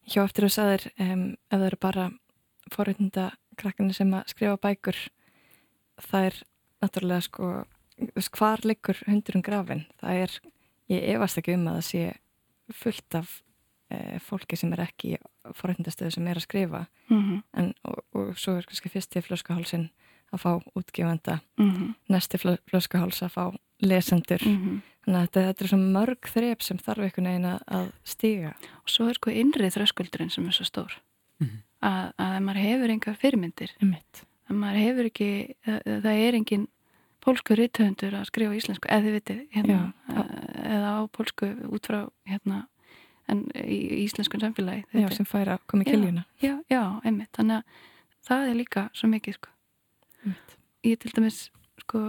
Hjá eftir að sagðir um, ef það eru bara forutnda krakkarnir sem að skrifa bækur það er náttúrulega sko hvar liggur hundurinn grafin það er, ég efast ekki um að það sé fullt af fólki sem er ekki forutndastöðu sem er að skrifa. Mhm. en, og, og svo er kannski fyrsti flöskahálsin að fá útgefanda. Mhm. næsti flö- flöskaháls að fá lesendur. Mhm. þannig að þetta, þetta er svo mörg þrep sem þarf einhvern veginn að- að stiga og svo er sko innrið þröskuldurinn sem er svo stór. Að, að ef maður hefur engar fyrirmyndir að maður hefur ekki það, það er engin pólsku rithöfundur að skrifa íslensku, eða þið vitið hérna, eh, eða á pólsku út frá hérna, en í, í íslenskun samfélagi. Þið Já, sem fær að koma í kiljuna. já, já, einmitt, þannig að það er líka svo mikið sko. ég til dæmis sko,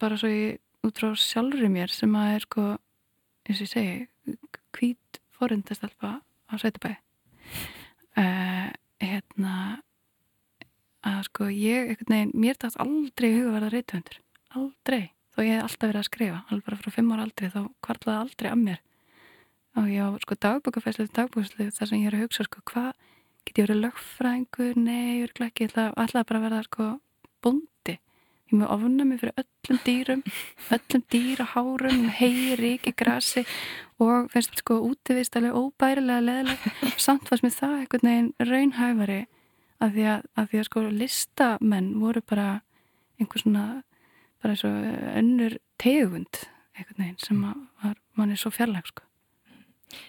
bara svo ég út frá sjálfur mér sem að er sko, eins og ég segi hvít forundastalpa á Sveitabæ uh, hérna að sko ég einhvern veginn, mér dætt aldrei huga að verða reythundur, aldrei. Þó ég hef alltaf verið að skrifa, alveg bara frá fimm ára aldrei þá kvartlaði aldrei að mér og ég á sko dagbókafæslu þar sem ég er að hugsa sko hvað get ég verið lögfræðingur, nei, ég er ekki ætla bara að verða sko bóndi. Ég með ofnami fyrir öllum dýrum öllum dýrahárum heyri, ekki grasi og finnst sko útivist alveg óbærilega leðileg samt fannst mér það einhvern veginn raunhæfari að því að, að því að sko listamenn voru bara einhver svona bara eins og önnur tegund einhvern veginn sem að var manni svo fjarlæg sko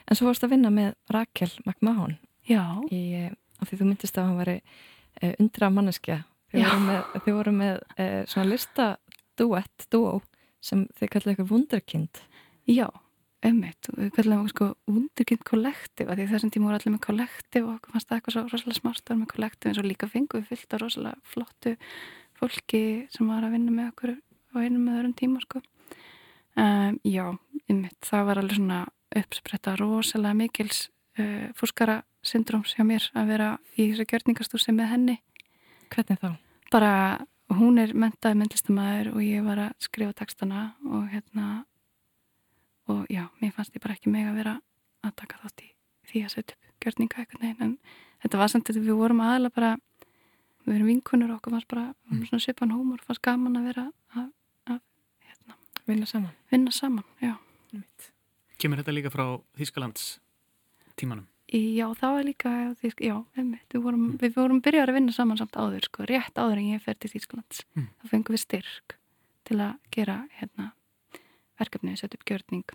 En svo varst að vinna með Rakel McMahon Já. Í, eh, því þú myndist að hann væri uh, undra manneskja. Þið voru með, þið voru með uh, svona lista duett, duo sem þið kallir eitthvað wunderkind. Já, einmitt, við kallum okkur sko undirkynnt kollektiv, því þessum tíma voru allir með kollektiv og okkur fannst það eitthvað svo rosalega smart að vera með kollektiv eins og líka fengum við fyllt af rosalega flottu fólki sem var að vinna með okkur á einum með öðrum tíma sko. Um, já, einmitt, það var alveg svona uppspretta rosalega mikils uh, fúskara syndróms hjá mér að vera í þessu gjörningastúsi með henni. Hvernig þá? Bara, hún er mentaði myndlistamæður og ég var að skrifa textana og hérna og já, mér fannst ég bara ekki meg að vera að taka þátt í því að setja upp gjörninga eitthvað neginn, en þetta var samt að við vorum aðalega bara við erum vinkunur og okkur fannst bara mm. svona svipan hómor, fannst gaman að vera að, að hérna, vinna saman vinna saman, já Kemur þetta líka frá Þýskalands tímanum? Já, það var líka, já, einmitt, við vorum, við vorum byrjar að vinna saman samt áður, sko, rétt áður en ég fer til Þýskalands. Mm. þá fengum við styrk til að gera hérna, verkefni, setja upp gjörning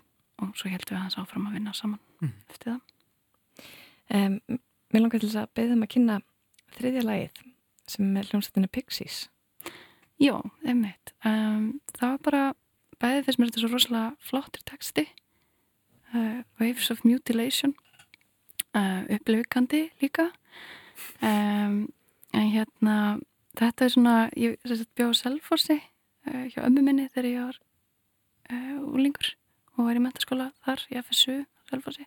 og svo heldum við hans áfram að vinna saman Mm. eftir það. Um, mér langar til þess að beða um að kynna þriðja lagið sem er hljómsveitinu Pixies. Já, einmitt. Um, það var bara, bæðið fyrst mér þetta svo rosalega flottir texti, uh, Waves of Mutilation, uh, upplifukandi líka. Um, en hérna, þetta er svona, ég bjóð Selforsi uh, hjá ömmu minni þegar ég var úlingur og var í mentaskóla þar í FSU Selforsi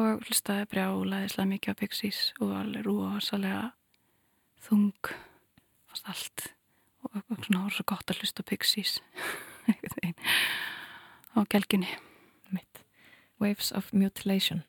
og hlustaði brjálaðislega mikið á Pixies og alveg rosalega þung fast allt. Og, og svona var svo gott að hlusta Pixies (laughs) gelgjunni mitt Waves of Mutilation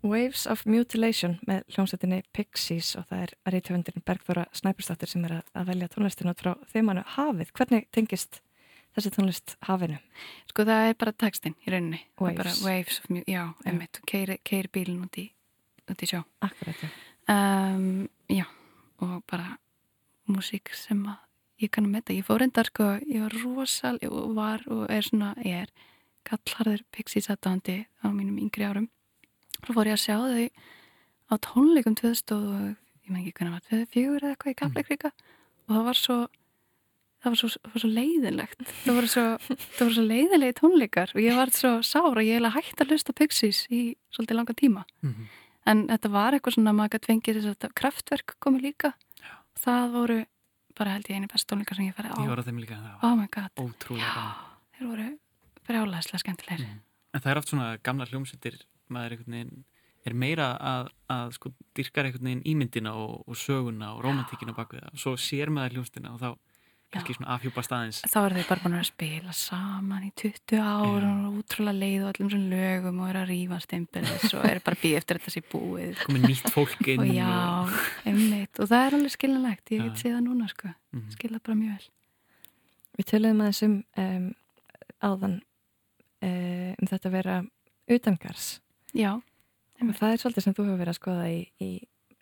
Waves of Mutilation með hljómsveitinni Pixies og það er reytjöfundurinn Bergþóra Snæpurstáttir sem er að, velja tónlistinu frá þeimannu Hafið. Hvernig tengist þessi tónlist Hafinu? Sko það er bara textin í rauninni. Waves. Bara waves of Mutilation, já, einmitt. Keiri, keiri bílinn út í, út í sjó. Akkurat, já. Um, já, og bara músík sem að ég kann að metta. Ég fór endar sko, ég var rosal, ég var og er svona, ég er kallharður Pixies aðdáðandi á mínum yngri árum Svo fór ég að sjá þau á tónleikum 2000 og ég menn ekki hvernig var 2004 eða eitthvað í Kafleikríka og það var svo það var svo, var svo leiðilegt það voru svo, svo leiðilegi tónleikar og ég var svo sára, ég hef hægt að hlusta Pixies í svolítið langa tíma. Mm -hmm. en þetta var eitthvað svona maður gæti fengið þess að kraftverk komið líka. Já. það voru bara held ég eini best tónleikar sem ég færði á. Ég var á þeim líka, það var oh ótrúlega Þeir voru brjálæðislega skemmtilegir. Mm. En það er oft svona gamla hljómsveitir maður einhvern veginn er meira að, að sko dyrkar einhvern veginn ímyndina og, og söguna og romantíkina bak við það. Og svo sér maður hljómsdina og þá kannski svona afhjúpa staðins Þá er þau bara búin að spila saman í 20 ára og útrúlega leið og allum svona lögum og er að rífa stimpilis og er bara býð eftir þetta sér búið. Komið nýtt fólk inn og Já, og... einmitt. Og það er alveg skiljanlegt, ég get séð það núna sko. Mm -hmm. skilja bara mjög vel. Við töluðum að þessum um, áðan um, um þetta að vera utangars Já. En það er svolítið sem þú hefur verið að skoða í, í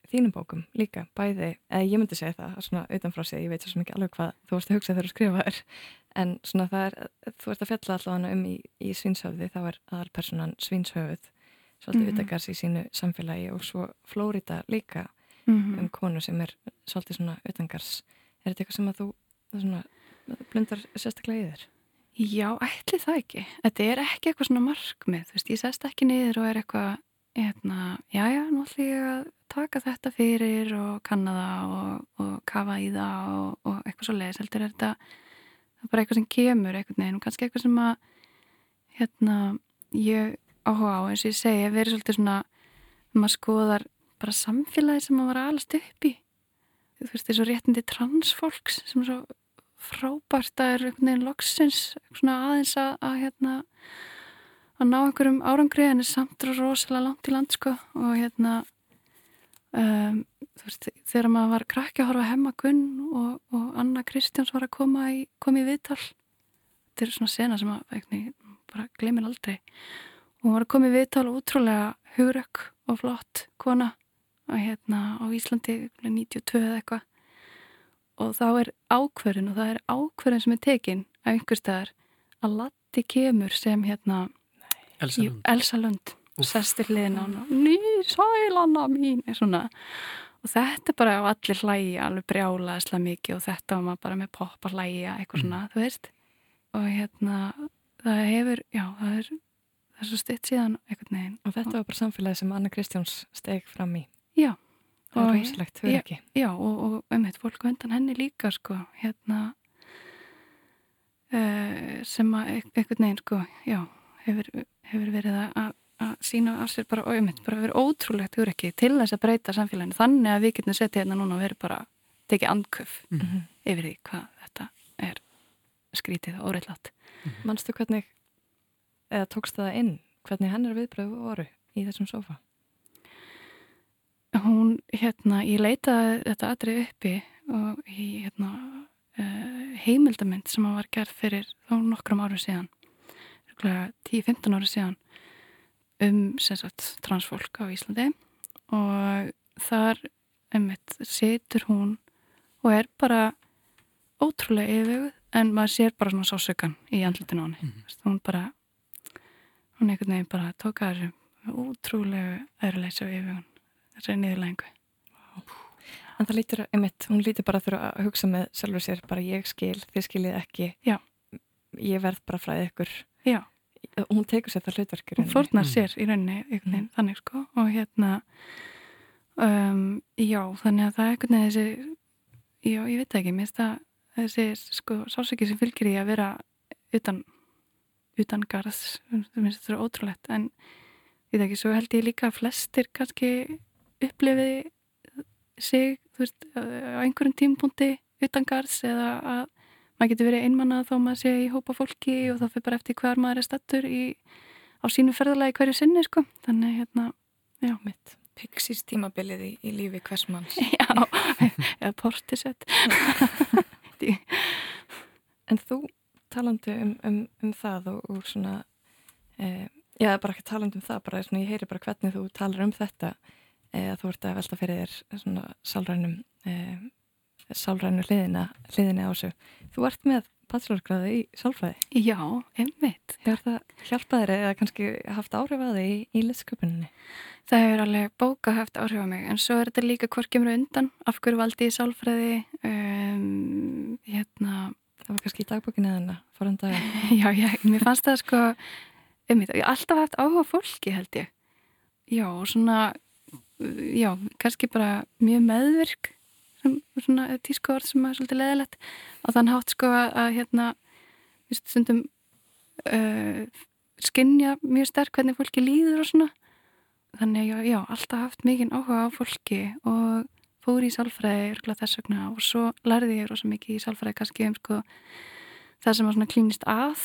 þínum bókum líka, bæði, eða ég myndi segja það svona utanfrá sig, ég veit svo mikið alveg hvað þú vorst að hugsa þegar þú skrifa þér, en svona það er, þú ert að fjalla allavega um í, í svinshöfði, þá er aðalpersonan svinshöfð, svolítið mm -hmm. utakars í sínu samfélagi og svo Flórida líka mm -hmm. um konu sem er svolítið svona utangars. Er þetta eitthvað sem að þú svona, blundar sérstaklega í þér? Já, ætli það ekki. Þetta er ekki eitthvað svona markmið, þú veist, ég sest ekki niður og er eitthvað, hérna, já, já, nú ætlum ég að taka þetta fyrir og kanna það og, og kafa í það og, og eitthvað svo leiðis. Heldur er þetta bara eitthvað sem kemur eitthvað neginn og kannski eitthvað sem að, hérna, ég áhuga á, eins og ég segi, verið svolítið svona, maður skoðar bara samfélagi sem maður var alast upp í. Þú veist, þessu réttindi transfólks sem svo frábært að er einhvern veginn loksins aðeins að, að hérna að ná einhverjum árangri en er samt rosalega langt í land sko. Og hérna um, veist, þegar maður var krakki að horfa hemma Gunn og, og Anna Kristjáns var að koma í, í viðtal. Þetta er svona sena sem að eitthvað, bara glemin aldrei. Og hún var að koma í viðtal útrúlega hugurökk og flott kona og hérna á Íslandi 92 eða eitthvað og þá er ákverðin og það er ákverðin sem er tekin af einhver staðar að Latti kemur sem hérna Elsa Lund, Elsa Lund. Sestir liðin á hann ný sælanna mín svona. og þetta er bara á allir hlægi alveg brjálaðislega mikið og þetta var maður bara með poppa hlægi eitthvað svona, mm. þú veist. Og hérna það hefur, já, það er það er svo stutt síðan eitthvað neginn og þetta var bara samfélagi sem Anna Kristjáns steg fram í. Já Það er rosalegt, þau ekki. Já, og, og einmitt, fólk vendan henni líka, sko, hérna, uh, sem að eitthvað neginn, sko, já, hefur, hefur verið að, að sína af sér bara, og einmitt, bara verið ótrúlegt, þau ekki, til þess að breyta samfélaginu. Þannig að við getum setja hérna núna og verið bara, tekið andköf mm -hmm. yfir því hvað þetta er skrítið og óreittlátt. Mm -hmm. Manstu hvernig, eða tókst það inn, hvernig hennar viðbröðu voru í þessum sofa? Hún, hérna, ég leitaði þetta aðrið uppi og í, hérna, uh, heimildamind sem var gerð fyrir þá nokkrum árum síðan 10-15 árum síðan um sagt, transfólk á Íslandi. Og þar einmitt setur hún og er bara ótrúlega yfirvegð en maður sér bara svona sásökan í andlutinu á henni. Mm -hmm. hún bara hún einhvern veginn bara tóka þessu ótrúlega öðruleysi og yfirvegðun þessari niðurlægingu. En það lítur, einmitt, hún lítur bara að þurfa að hugsa með sjálfur sér, bara ég skil, þið skiljið ekki, Já. ég verð bara fræðið ykkur. Já. Hún tekur sér það hlutverkir. Hún fórnar mm. sér í rauninni, mm. þannig sko, og hérna, um, já, þannig að það er einhvern veginn þessi, já, ég veit ekki, mér finnst það þessi, sko, sálsöki sem fylgir í að vera utan, utan garðs, mér finnst það ótrúlegt, en ég veit ekki, svo held ég líka að flestir kannski upplifiði sig veist, á einhverjum tímpunkti utangarðs eða að maður getur verið einmannað þó maður sé í hópa fólki og þá fyrir bara eftir hver maður er stattur í, á sínu ferðalagi hverju sinni sko. þannig hérna, Já, mitt. Pixies tímabilið í, í lífi hvers manns. (laughs) Já, (laughs) eða portisett. (laughs) en þú talandi um, um, um það og, og svona, eh, já, bara ekki talandi um það, bara svona, ég heyri bara hvernig þú talar um þetta, eh, að þú ert að velta fyrir þér svona sálrænum, eh, sálrænu hliðina, hliðina á þessu. Þú ert með bachelorgráði í sálfræði. Já, einmitt. Hefur það hjálpað þér eða kannski haft áhrif að þig í, í listsköpuninni? Það hefur alveg bóka haft áhrif á mig en svo er þetta líka hvorkjumru undan af hverju valdi í sálfræði um, hérna Það var kannski í dagbókinu eða foran dag (laughs) Já, já, mér fannst það sko þetta, ég hef alltaf haft áhuga fólki held ég Já, svona já, kannski bara mjög meðvirk sem, svona tísku orð sem er svolítið leðilegt og þann hátt sko að hérna við stundum uh, skinja mjög sterk hvernig fólki líður og svona þannig já, já, alltaf haft mikið áhuga á fólki og fór í sálfræði örgulega þess vegna og svo lærði ég rosa mikið í sálfræði kannski um sko það sem var svona klínist að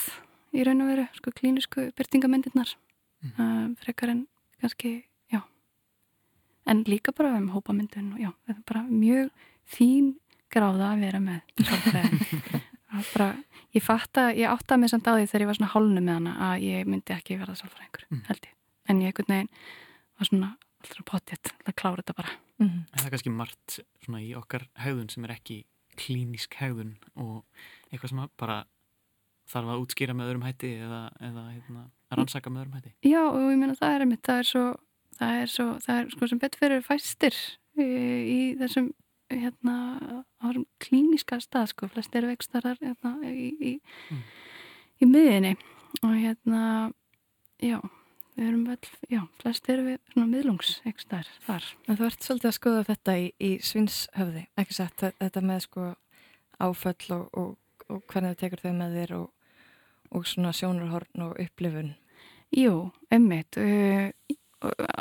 í raun og veru, sko klínisku byrtingamyndirnar mm. um, frekar en kannski, en líka bara um hópamyndun og já, þetta er bara mjög þín gráða að vera með (laughs) bara, ég fatt að, ég átti að mig samt á því þegar ég var svona hálnu með hana að ég myndi ekki verða sálfræðingur, mm. held ég en ég ekkert neginn var svona alltaf pottitt, það klára þetta bara mm. Það er kannski margt svona í okkar hegðun sem er ekki klínisk hegðun og eitthvað sem bara þarf að útskýra með öðrum hætti eða, eða hérna, að rannsaka með öðrum hætti Já og ég meina það er einmitt það er svo, það er svo, það er sko sem betur fyrir fæstir í, í þessum hérna á þessum klíniska stað sko, flest eru vextarar hérna í í, mm. í miðinni og hérna já við erum vel, já, flest eru við svona miðlungs ekstar þar. En þú ert svolítið að skoða þetta í, í svinshöfði, ekki satt, þetta með sko áföll og, og, og hvernig það tekur þau með þér og, og svona sjónurhorn og upplifun. Jú, ummitt, uh,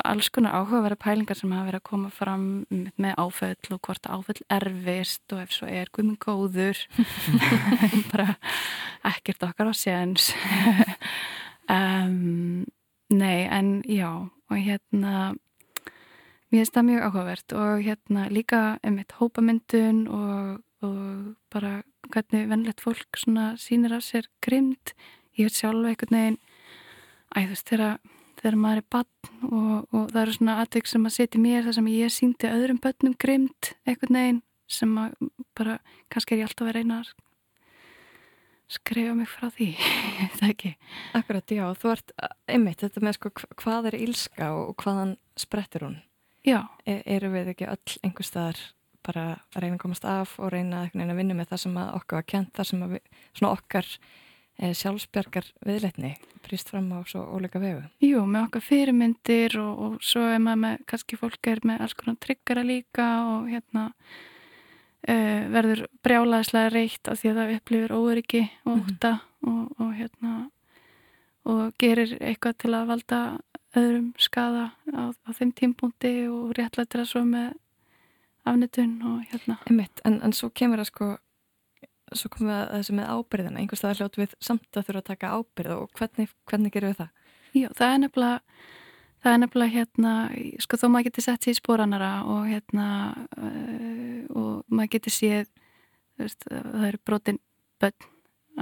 alls konar áhugaverða pælingar sem hafa verið að koma fram með áföll og hvort áföll erfist og ef svo er guðminn góður, (laughs) bara ekkert okkar á séns. (laughs) um, Nei, en já, og hérna, mér finnst það mjög áhugavert og hérna líka um eitt hópamyndun og, og bara hvernig vennlegt fólk svona sínir af sér grimd. Ég veit sjálf einhvern veginn, æ þú veist, þegar, maður er bann og, og það eru svona aðvik sem að setja mér þar sem ég síndi öðrum bönnum grimd einhvern veginn sem að bara, kannski er ég alltaf að reyna að skrifa mig frá því, (laughs) það ekki. Akkurat, já, þú ert einmitt þetta með sko hvað er ílska og hvaðan sprettur hún? Já. E Eru við ekki öll einhver staðar bara að reyna að komast af og reyna að vinna með það sem okkar var kent það sem við, svona okkar e, sjálfsbjörgar viðleitni príst fram á svo óleika vegu Jú, með okkar fyrirmyndir og, og svo er maður með, kannski fólk er með alls konar tryggara líka og hérna uh, verður brjálaðislega reitt af því að það upplifir óöryggi og mhm. óta mm -hmm. og, og hérna og gerir eitthvað til að valda öðrum skada á, á þeim tímbúndi og réttlættir að svo með afnitun og hérna Einmitt, en, en svo kemur það sko svo komum við að þessu með ábyrðina einhvers það er hljótt við samt að þurfa að taka ábyrð og hvernig, hvernig gerum við það? Já, það er nefnilega það er nefnilega hérna, sko þó maður getur sett sér í spóranara og hérna uh, og maður getur séð veist, það eru brotin bönn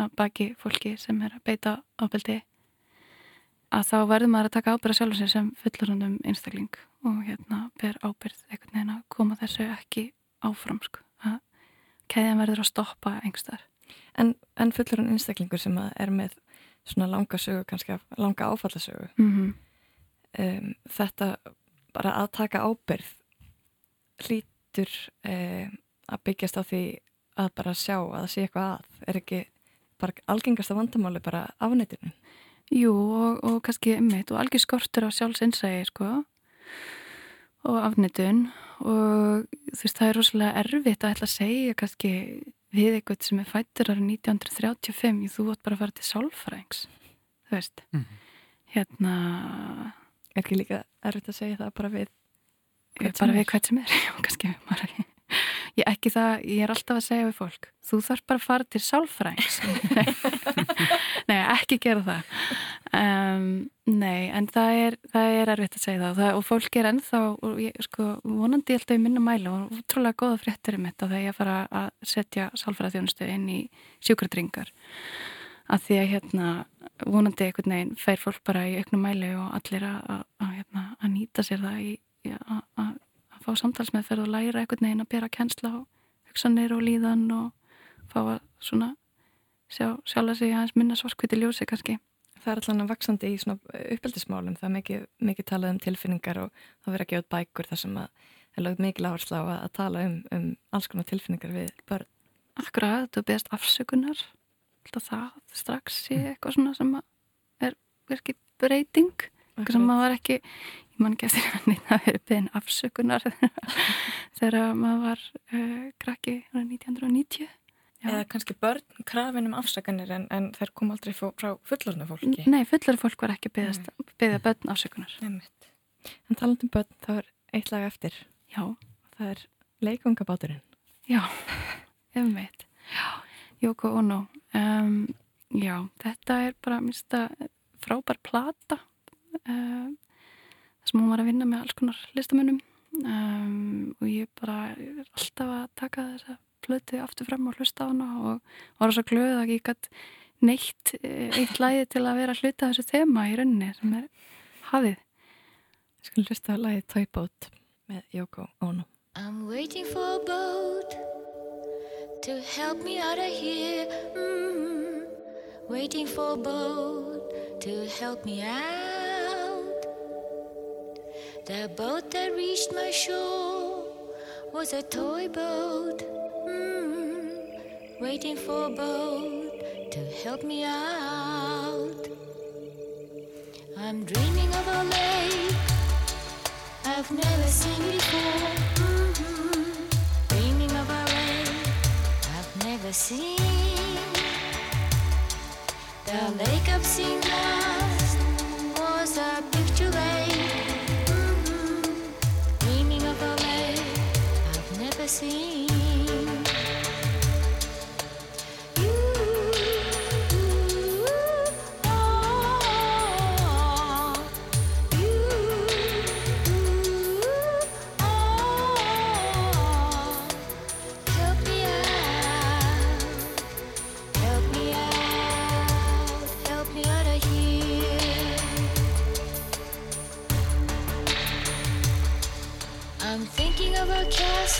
að baki fólki sem er að beita ábeldi að þá verður maður að taka ábyrða sjálf sér sem fullurundum einstakling og hérna ber ábyrð einhvern veginn að koma þessu ekki áfram sko, keðjan verður að stoppa einhverstaðar. En, en fullurund einstaklingur sem er með svona langa sögu, kannski langa áfallasögu mm -hmm um, þetta bara að taka ábyrð hlítur um, að byggjast á því að bara sjá að það sé eitthvað að. Er ekki bara algengasta vandamáli bara afnættinu Jú og, og kannski ymmit og algjör skortur á sjálfsinsægi sko og afnættun og þú veist það er rosalega erfitt að ætla að segja kannski við eitthvað sem er fættur árið 1935 þú vart bara að fara til sálfræðings þú veist mm -hmm. hérna Er ekki líka erfitt að segja það bara við hvert (laughs) bara við hvert sem er? Já, kannski ég ekki það, ég er alltaf að segja við fólk, þú þarf bara að fara til sálfrængs (laughs) (laughs) (laughs) nei, ekki gera það. Um, nei, en það er það er erfitt að segja það. Það, og fólk er ennþá, ég, sko, vonandi alltaf í minna mælu og útrúlega goða fréttur um þetta þegar ég fara að setja sálfræðþjónustu inn í sjúkratringar að því að hérna vonandi einhvern veginn fær fólk bara í auknum mæli og allir að, að, að, hérna, að nýta sér það í að fá samtalsmeðferð og læra einhvern veginn að bera kennsla og hugsanir og líðan og fá að svona sjá, sjálfa sig aðeins minna svarkviti ljósi kannski. Það er allan að vaksandi í svona uppeldismálum, það er mikið, mikið talað um tilfinningar og það verður að gefa bækur þar sem að er lögð mikið áherslu á að, að tala um, um alls konar tilfinningar við börn. Akkurat, þú beðast afsökunar, það strax sé mm. eitthvað svona sem er virkið breyting, eitthvað sem maður var ekki, ég man ekki eftir hann það verið beðin afsökunar (laughs) þegar maður var uh, krakki 1990 Já. Eða kannski börn krafin um afsökunir en, en þær kom aldrei frá fullorna fólki. Nei, fullorna fólk var ekki beðast beða börn afsökunar. Nefnitt. En talandum börn, það var eitt lag eftir. Já. Það er leikungabáturinn. Já, (laughs) efmitt Jóko Ono. Um, Já, þetta er bara mista frábær plata. Um, sem hún var að vinna með alls konar listamönnum. Um, og ég bara er alltaf að taka þessa plöti aftur fram og hlusta á hana og var svo glöð að ég gætt neitt eh, eitt læði til að vera að hluta þessu þema í rauninni sem er hafið. Ég skal hlusta að læði Boat með Yoko Ono. I'm waiting for a boat to help me out of here. Mm -hmm. Waiting for a boat to help me out. The boat that reached my shore was a toy boat waiting for a boat to help me out. I'm dreaming of a lake I've never seen before. Mm-hmm. Dreaming of a lake I've never seen. The lake I've seen last was a picture lake. Mm-hmm. Dreaming of a lake I've never seen.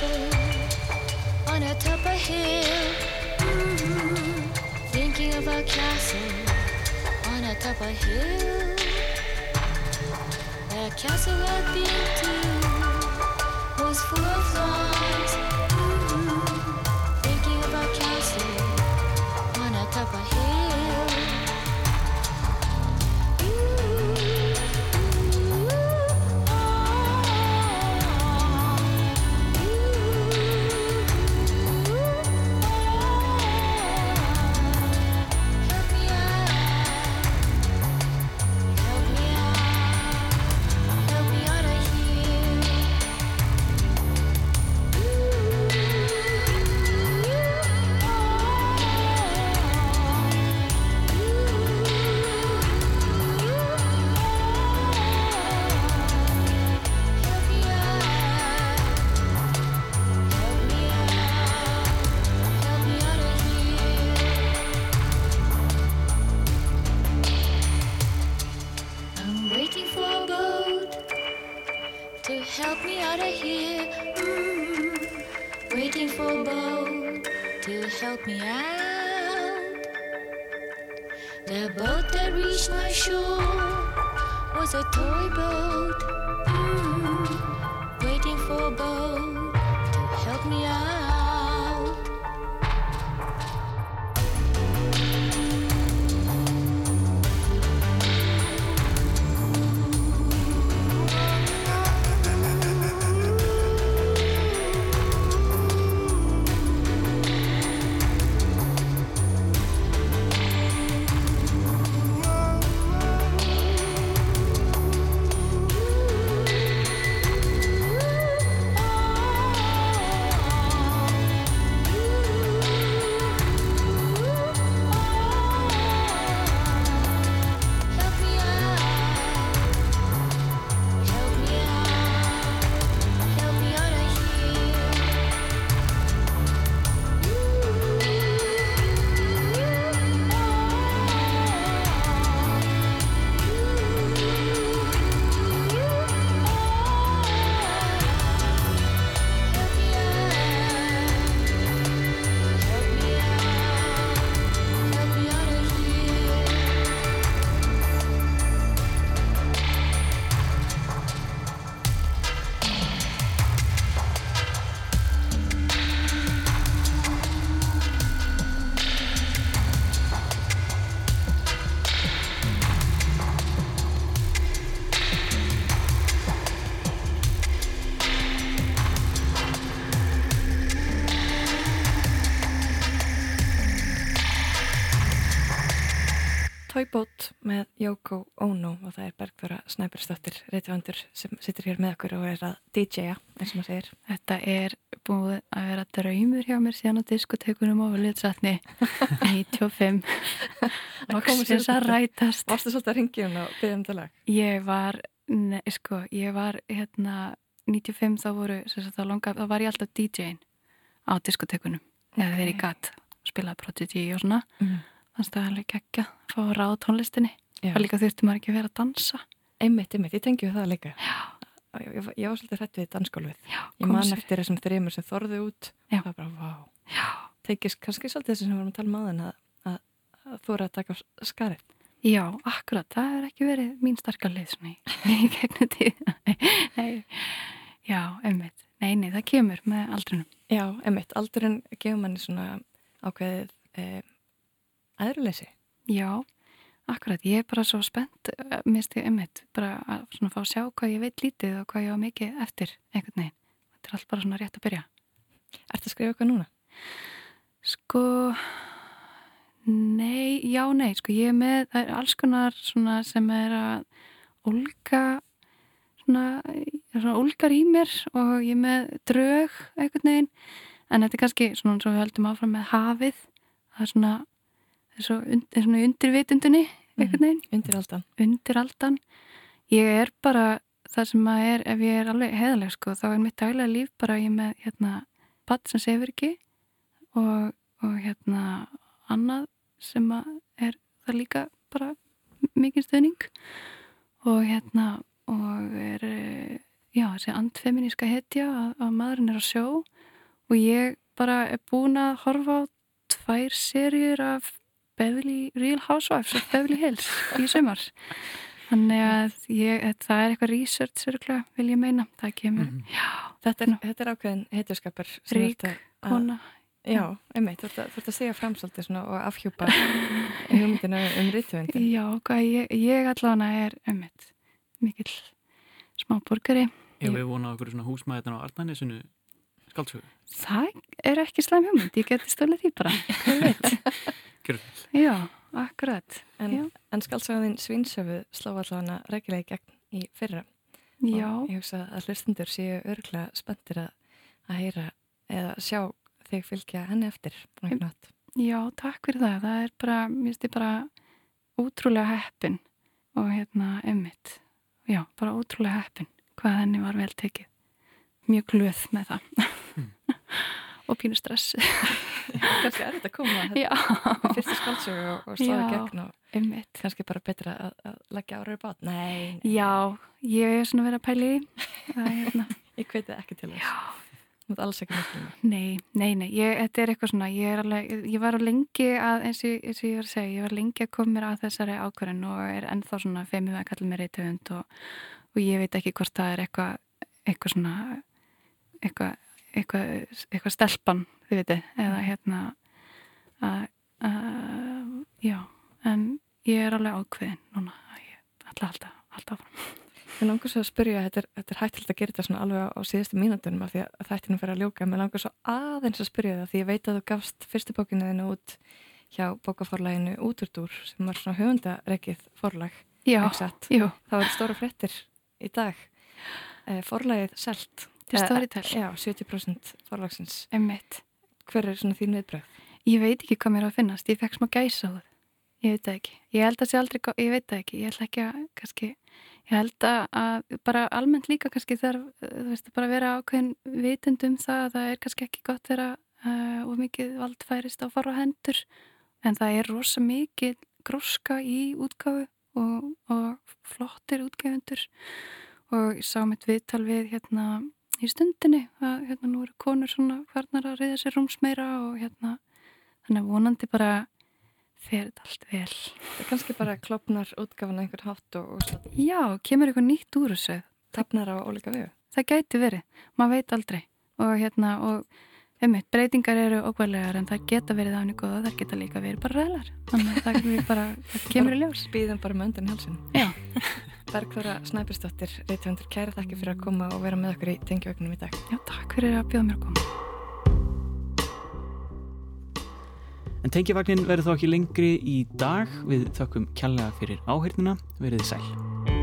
on a top of a hill. Mm-hmm. Thinking of a castle on a top of a hill. The castle I've been to was full of thorns. Með Yoko Ono og það er Bergþóra Snæbjörnsdóttir reytvandur sem situr hér með okkur og er að DJ-a, eins og maður segir. Þetta er búið að vera draumur hjá mér síðan á diskotekunum og liðsatni 95 (laughs) Loksins að rætast Varstu svolítið að ringja hún og byggja um þetta lag? Ég var, ne, sko, ég var hérna 95 þá voru, þá, langa, þá var ég alltaf DJ-in á diskotekunum eða þegar ég gatt spilaði Prodigy og svona mm. Að það alveg geggja að fá að ráða tónlistinni. Og líka þurfti maður ekki að vera að dansa. Einmitt, einmitt, ég tengi við það líka. Já. Ég, ég, ég var svolítið hrætt við dansskólfið ég man sér. eftir þessum þreymur sem þorðu út. Já. það var bara, vá. Tekist kannski svolítið þess að við varum að tala um aðeins að, að, að eru að taka skarið. Já, akkurat, það er ekki verið mín starka leið svona í (laughs) gegnum tíð (laughs) Nei, já, einmitt. Nei, nei, það kemur með aldrinum. Já, einmitt, aldrin gefur manni svona ákveðið eh, aðruleysi Já, akkurat, ég er bara svo spennt. Minnst ég einmitt, bara að svona fá að sjá hvað ég veit lítið og hvað ég á mikið eftir einhvern veginn, þetta er allt bara svona rétt að byrja. Ertu að skrifa eitthvað núna? Sko nei, já, nei, sko ég er með, það er alls konar svona sem er að olga svona, svona olgar í mér og ég er með drög einhvern veginn. En þetta er kannski svona eins og við höldum áfram með hafið. Það er svona, er svona undirvitundunni einhvern veginn. Mm, undir aldan. undir aldan ég er bara það sem að er ef ég er alveg heðaleg sko þá er mitt daglega líf bara ég með hérna patt sem sefur ekki og, og hérna annað sem að er það líka bara mikið stöðning og hérna og er já þessi andfeminíska hetja að, að maðurinn er að sjó og ég bara er búin að horfa á tvær serjur af Beverly, Real Housewives of Beverly Hills í sömur þannig að ég, það er eitthvað research örgulega, vil ég meina. Það kemur, mm -hmm. já. Þetta er, þetta er ákveðin hetjaskapar rík, kona. Já, einmitt, þú ert að segja framsaldið og afhjúpa hugmyndina um rítvöndin já, hvað, ég, ég allavega er einmitt, mikil smá borgari Ég hef vonað okkur svona húsmaðurna á Arnænisinu skaldsögu? Það er ekki slæm hugmynd, ég geti stólið því bara, (laughs) veit? Já, akkurat. En, en skaldsöguðin Svínsöfu slá allavega rækilega í gegn í fyrra. Já. Og ég hugsa að hlustundur séu örgla spenntir að, að heyra eða sjá þig fylgja henni eftir. Já, takk fyrir það. Það er bara, mér finnst ég bara útrúlega heppin og hérna emmitt. Já, bara útrúlega heppin hvað henni var vel tekið mjög glöð með það mm. (laughs) og pínu stress. (laughs) Kannski er þetta að koma fyrstu skáldsögu og, og sláða gegn og einmitt. kannski bara betra að, að leggja áraður bát. Nei, nei. já, ég er svona verið að pæli hérna. (laughs) ég hveti ekki til þess. Þú ert alls ekki með nei, nei, nei, ég, þetta er eitthvað svona ég, er alveg, ég var á lengi að eins og, eins og ég var að segja, ég var lengi að koma mér að þessari ákvörðin og er ennþá svona femið að kalla mér reytöfund og, og ég veit ekki hvort það er eitthvað eitthvað svona eitthvað eitthvað, eitthvað stelpan þið veitu, eða mm. hérna að, að já, en ég er alveg ákveðin núna að ég ætla alltaf, alltaf áfram. Mér langar svo að spyrja, þetta er, þetta er hættilega að gera þetta svona alveg á síðustu mínúndunum af því að þættinum fyrir að ljóka, mér langar svo aðeins að spyrja það því ég veit að þú gafst fyrstu bókinu þinu út hjá bókaforlæginu Úturdúr sem var svona höfundareikið forlag Já, jú Það var stóra frettir í dag. Eh, Forlægið selt Til Storytel? Já, 70% forlagsins. Emmett. Hver er svona þín viðbröð? Ég veit ekki hvað mér á að finnast. Ég fekk smá gæsa á það. Ég veit það ekki. Ég held að það sé aldrei, ég veit það ekki. Ég held ekki að, kannski, ég held að bara almennt líka kannski þarf, þú veist, bara vera ákveðin vitundum það að það er kannski ekki gott vera uh, og mikið valdfærist á fara hendur. En það er rosa mikið gróska í útgáfu og, og flottir útgæfundur og ég sá mitt viðtal við hérna í stundinni að hérna nú eru konur svona hvernar að reyða sér rúms meira og hérna þannig vonandi bara fer þetta allt vel. Það er kannski bara klopnar útgafan einhvern hátt og, og svona. Já, kemur eitthvað nýtt úr þessu. Tapnar á ólika við. Það gæti verið, maður veit aldrei og hérna og einmitt, breytingar eru okkvæðlegar en það geta verið henni góða, það geta líka verið bara ræðlar þannig að það, bara, það kemur í ljós. Býðum bara með undan halsin. Já. (laughs) Bergþóra Snæbjörnsdóttir, reytvendur, kæra þakki fyrir að koma og vera með okkur í tengjavegnum í dag. Já, takk fyrir að bjóða mér að koma. En tengjavagnin verður þá ekki lengri í dag við þökkum kjallega fyrir áheyrnuna, verið sæl.